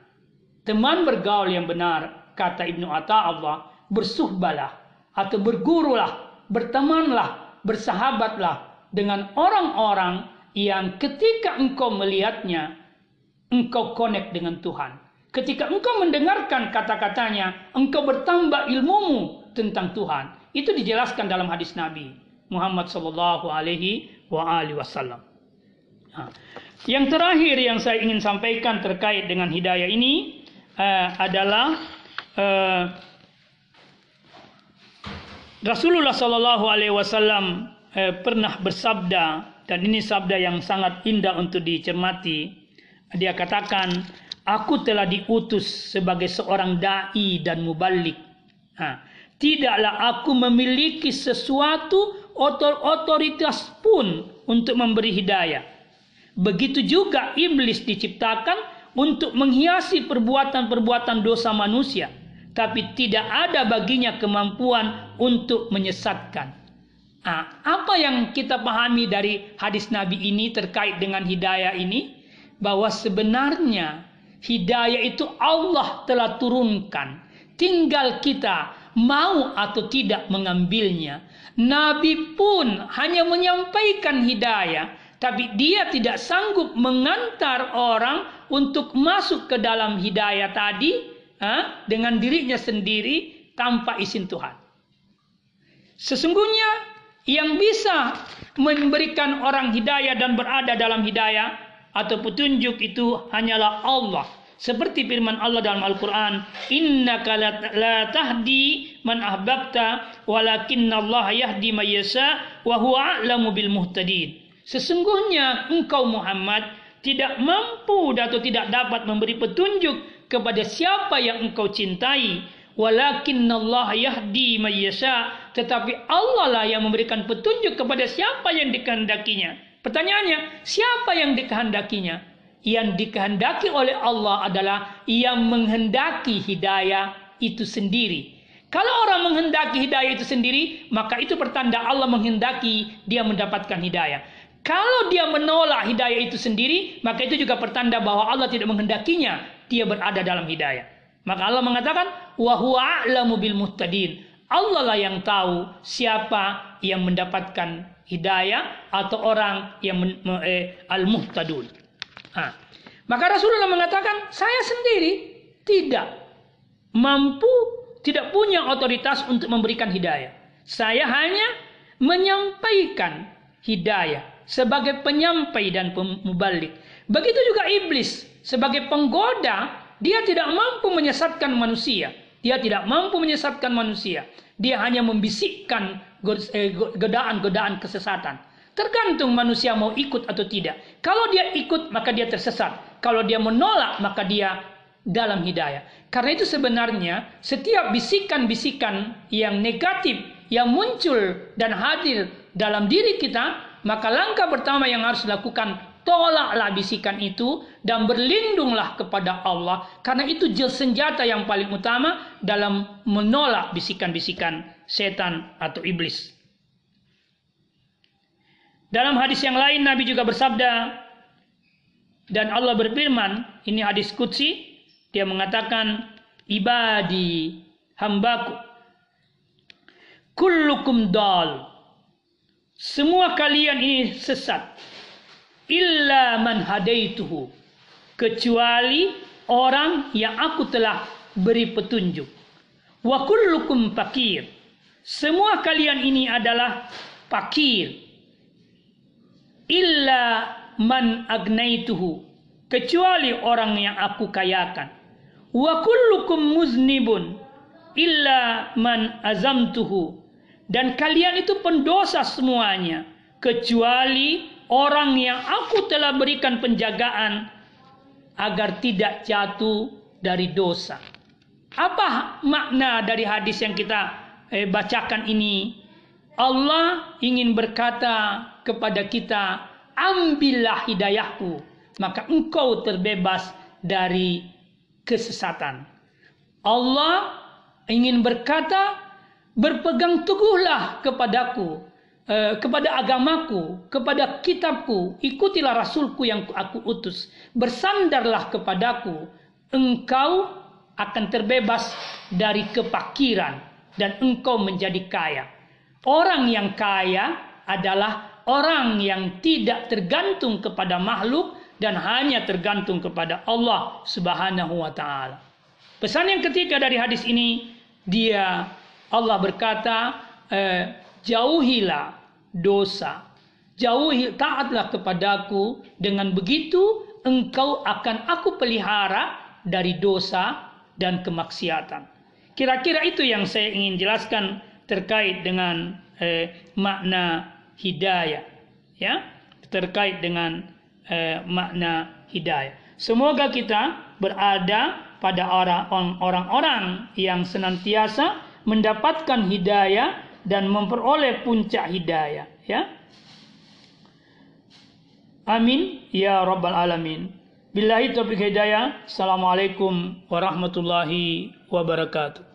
Teman bergaul yang benar kata Ibnu Allah bersuhbalah atau bergurulah, bertemanlah, bersahabatlah dengan orang-orang yang ketika engkau melihatnya, engkau connect dengan Tuhan. Ketika engkau mendengarkan kata-katanya, engkau bertambah ilmumu tentang Tuhan. Itu dijelaskan dalam hadis Nabi. Muhammad sallallahu alaihi wasallam. Ha. Yang terakhir yang saya ingin sampaikan terkait dengan hidayah ini uh, adalah uh, Rasulullah sallallahu alaihi wasallam uh, pernah bersabda dan ini sabda yang sangat indah untuk dicermati. Dia katakan, "Aku telah diutus sebagai seorang dai dan mubalik." Ha. Tidaklah aku memiliki sesuatu otoritas pun untuk memberi hidayah. Begitu juga iblis diciptakan untuk menghiasi perbuatan-perbuatan dosa manusia, tapi tidak ada baginya kemampuan untuk menyesatkan. Nah, apa yang kita pahami dari hadis Nabi ini terkait dengan hidayah ini? Bahwa sebenarnya hidayah itu Allah telah turunkan. Tinggal kita mau atau tidak mengambilnya. Nabi pun hanya menyampaikan hidayah, tapi dia tidak sanggup mengantar orang untuk masuk ke dalam hidayah tadi ha, dengan dirinya sendiri tanpa izin Tuhan. Sesungguhnya yang bisa memberikan orang hidayah dan berada dalam hidayah atau petunjuk itu hanyalah Allah seperti firman Allah dalam Al-Quran, Inna la tahdi man ahbabta, walakinna Allah yahdi man yasha, wa huwa a'lamu bil muhtadin. Sesungguhnya engkau Muhammad tidak mampu atau tidak dapat memberi petunjuk kepada siapa yang engkau cintai. Walakinna Allah yahdi man yasha, tetapi Allah lah yang memberikan petunjuk kepada siapa yang dikehendakinya. Pertanyaannya, siapa yang dikehendakinya? yang dikehendaki oleh Allah adalah yang menghendaki hidayah itu sendiri. Kalau orang menghendaki hidayah itu sendiri, maka itu pertanda Allah menghendaki dia mendapatkan hidayah. Kalau dia menolak hidayah itu sendiri, maka itu juga pertanda bahwa Allah tidak menghendakinya dia berada dalam hidayah. Maka Allah mengatakan, wa huwa a'lamu muhtadin. Allah lah yang tahu siapa yang mendapatkan hidayah atau orang yang eh, al-muhtadun. Nah, maka Rasulullah mengatakan, saya sendiri tidak mampu, tidak punya otoritas untuk memberikan hidayah. Saya hanya menyampaikan hidayah sebagai penyampai dan pemubalik. Begitu juga iblis sebagai penggoda, dia tidak mampu menyesatkan manusia. Dia tidak mampu menyesatkan manusia. Dia hanya membisikkan eh, godaan-godaan kesesatan. Tergantung manusia mau ikut atau tidak. Kalau dia ikut, maka dia tersesat. Kalau dia menolak, maka dia dalam hidayah. Karena itu sebenarnya setiap bisikan-bisikan yang negatif yang muncul dan hadir dalam diri kita, maka langkah pertama yang harus dilakukan tolaklah bisikan itu dan berlindunglah kepada Allah. Karena itu jel senjata yang paling utama dalam menolak bisikan-bisikan setan atau iblis. Dalam hadis yang lain Nabi juga bersabda dan Allah berfirman, ini hadis kutsi, dia mengatakan ibadi hambaku kullukum dal semua kalian ini sesat illa man hadaituhu. Kecuali orang yang aku telah beri petunjuk. Wa kullukum fakir. Semua kalian ini adalah fakir. Illa man agnaituhu. Kecuali orang yang aku kayakan. Wa kullukum muznibun. Illa man azamtuhu. Dan kalian itu pendosa semuanya. Kecuali orang yang aku telah berikan penjagaan agar tidak jatuh dari dosa. Apa makna dari hadis yang kita eh, bacakan ini? Allah ingin berkata kepada kita, ambillah hidayahku, maka engkau terbebas dari kesesatan. Allah ingin berkata, berpegang teguhlah kepadaku, eh, kepada agamaku, kepada kitabku, ikutilah rasulku yang aku utus, bersandarlah kepadaku, engkau akan terbebas dari kepakiran dan engkau menjadi kaya. Orang yang kaya adalah orang yang tidak tergantung kepada makhluk dan hanya tergantung kepada Allah Subhanahu wa taala. Pesan yang ketiga dari hadis ini dia Allah berkata eh, jauhilah dosa. Jauhi taatlah kepadaku, dengan begitu engkau akan aku pelihara dari dosa dan kemaksiatan. Kira-kira itu yang saya ingin jelaskan terkait dengan eh, makna hidayah, ya, terkait dengan eh, makna hidayah. Semoga kita berada pada orang-orang yang senantiasa mendapatkan hidayah dan memperoleh puncak hidayah, ya. Amin ya rabbal alamin. Billahi taufiq hidayah. Assalamualaikum warahmatullahi wabarakatuh.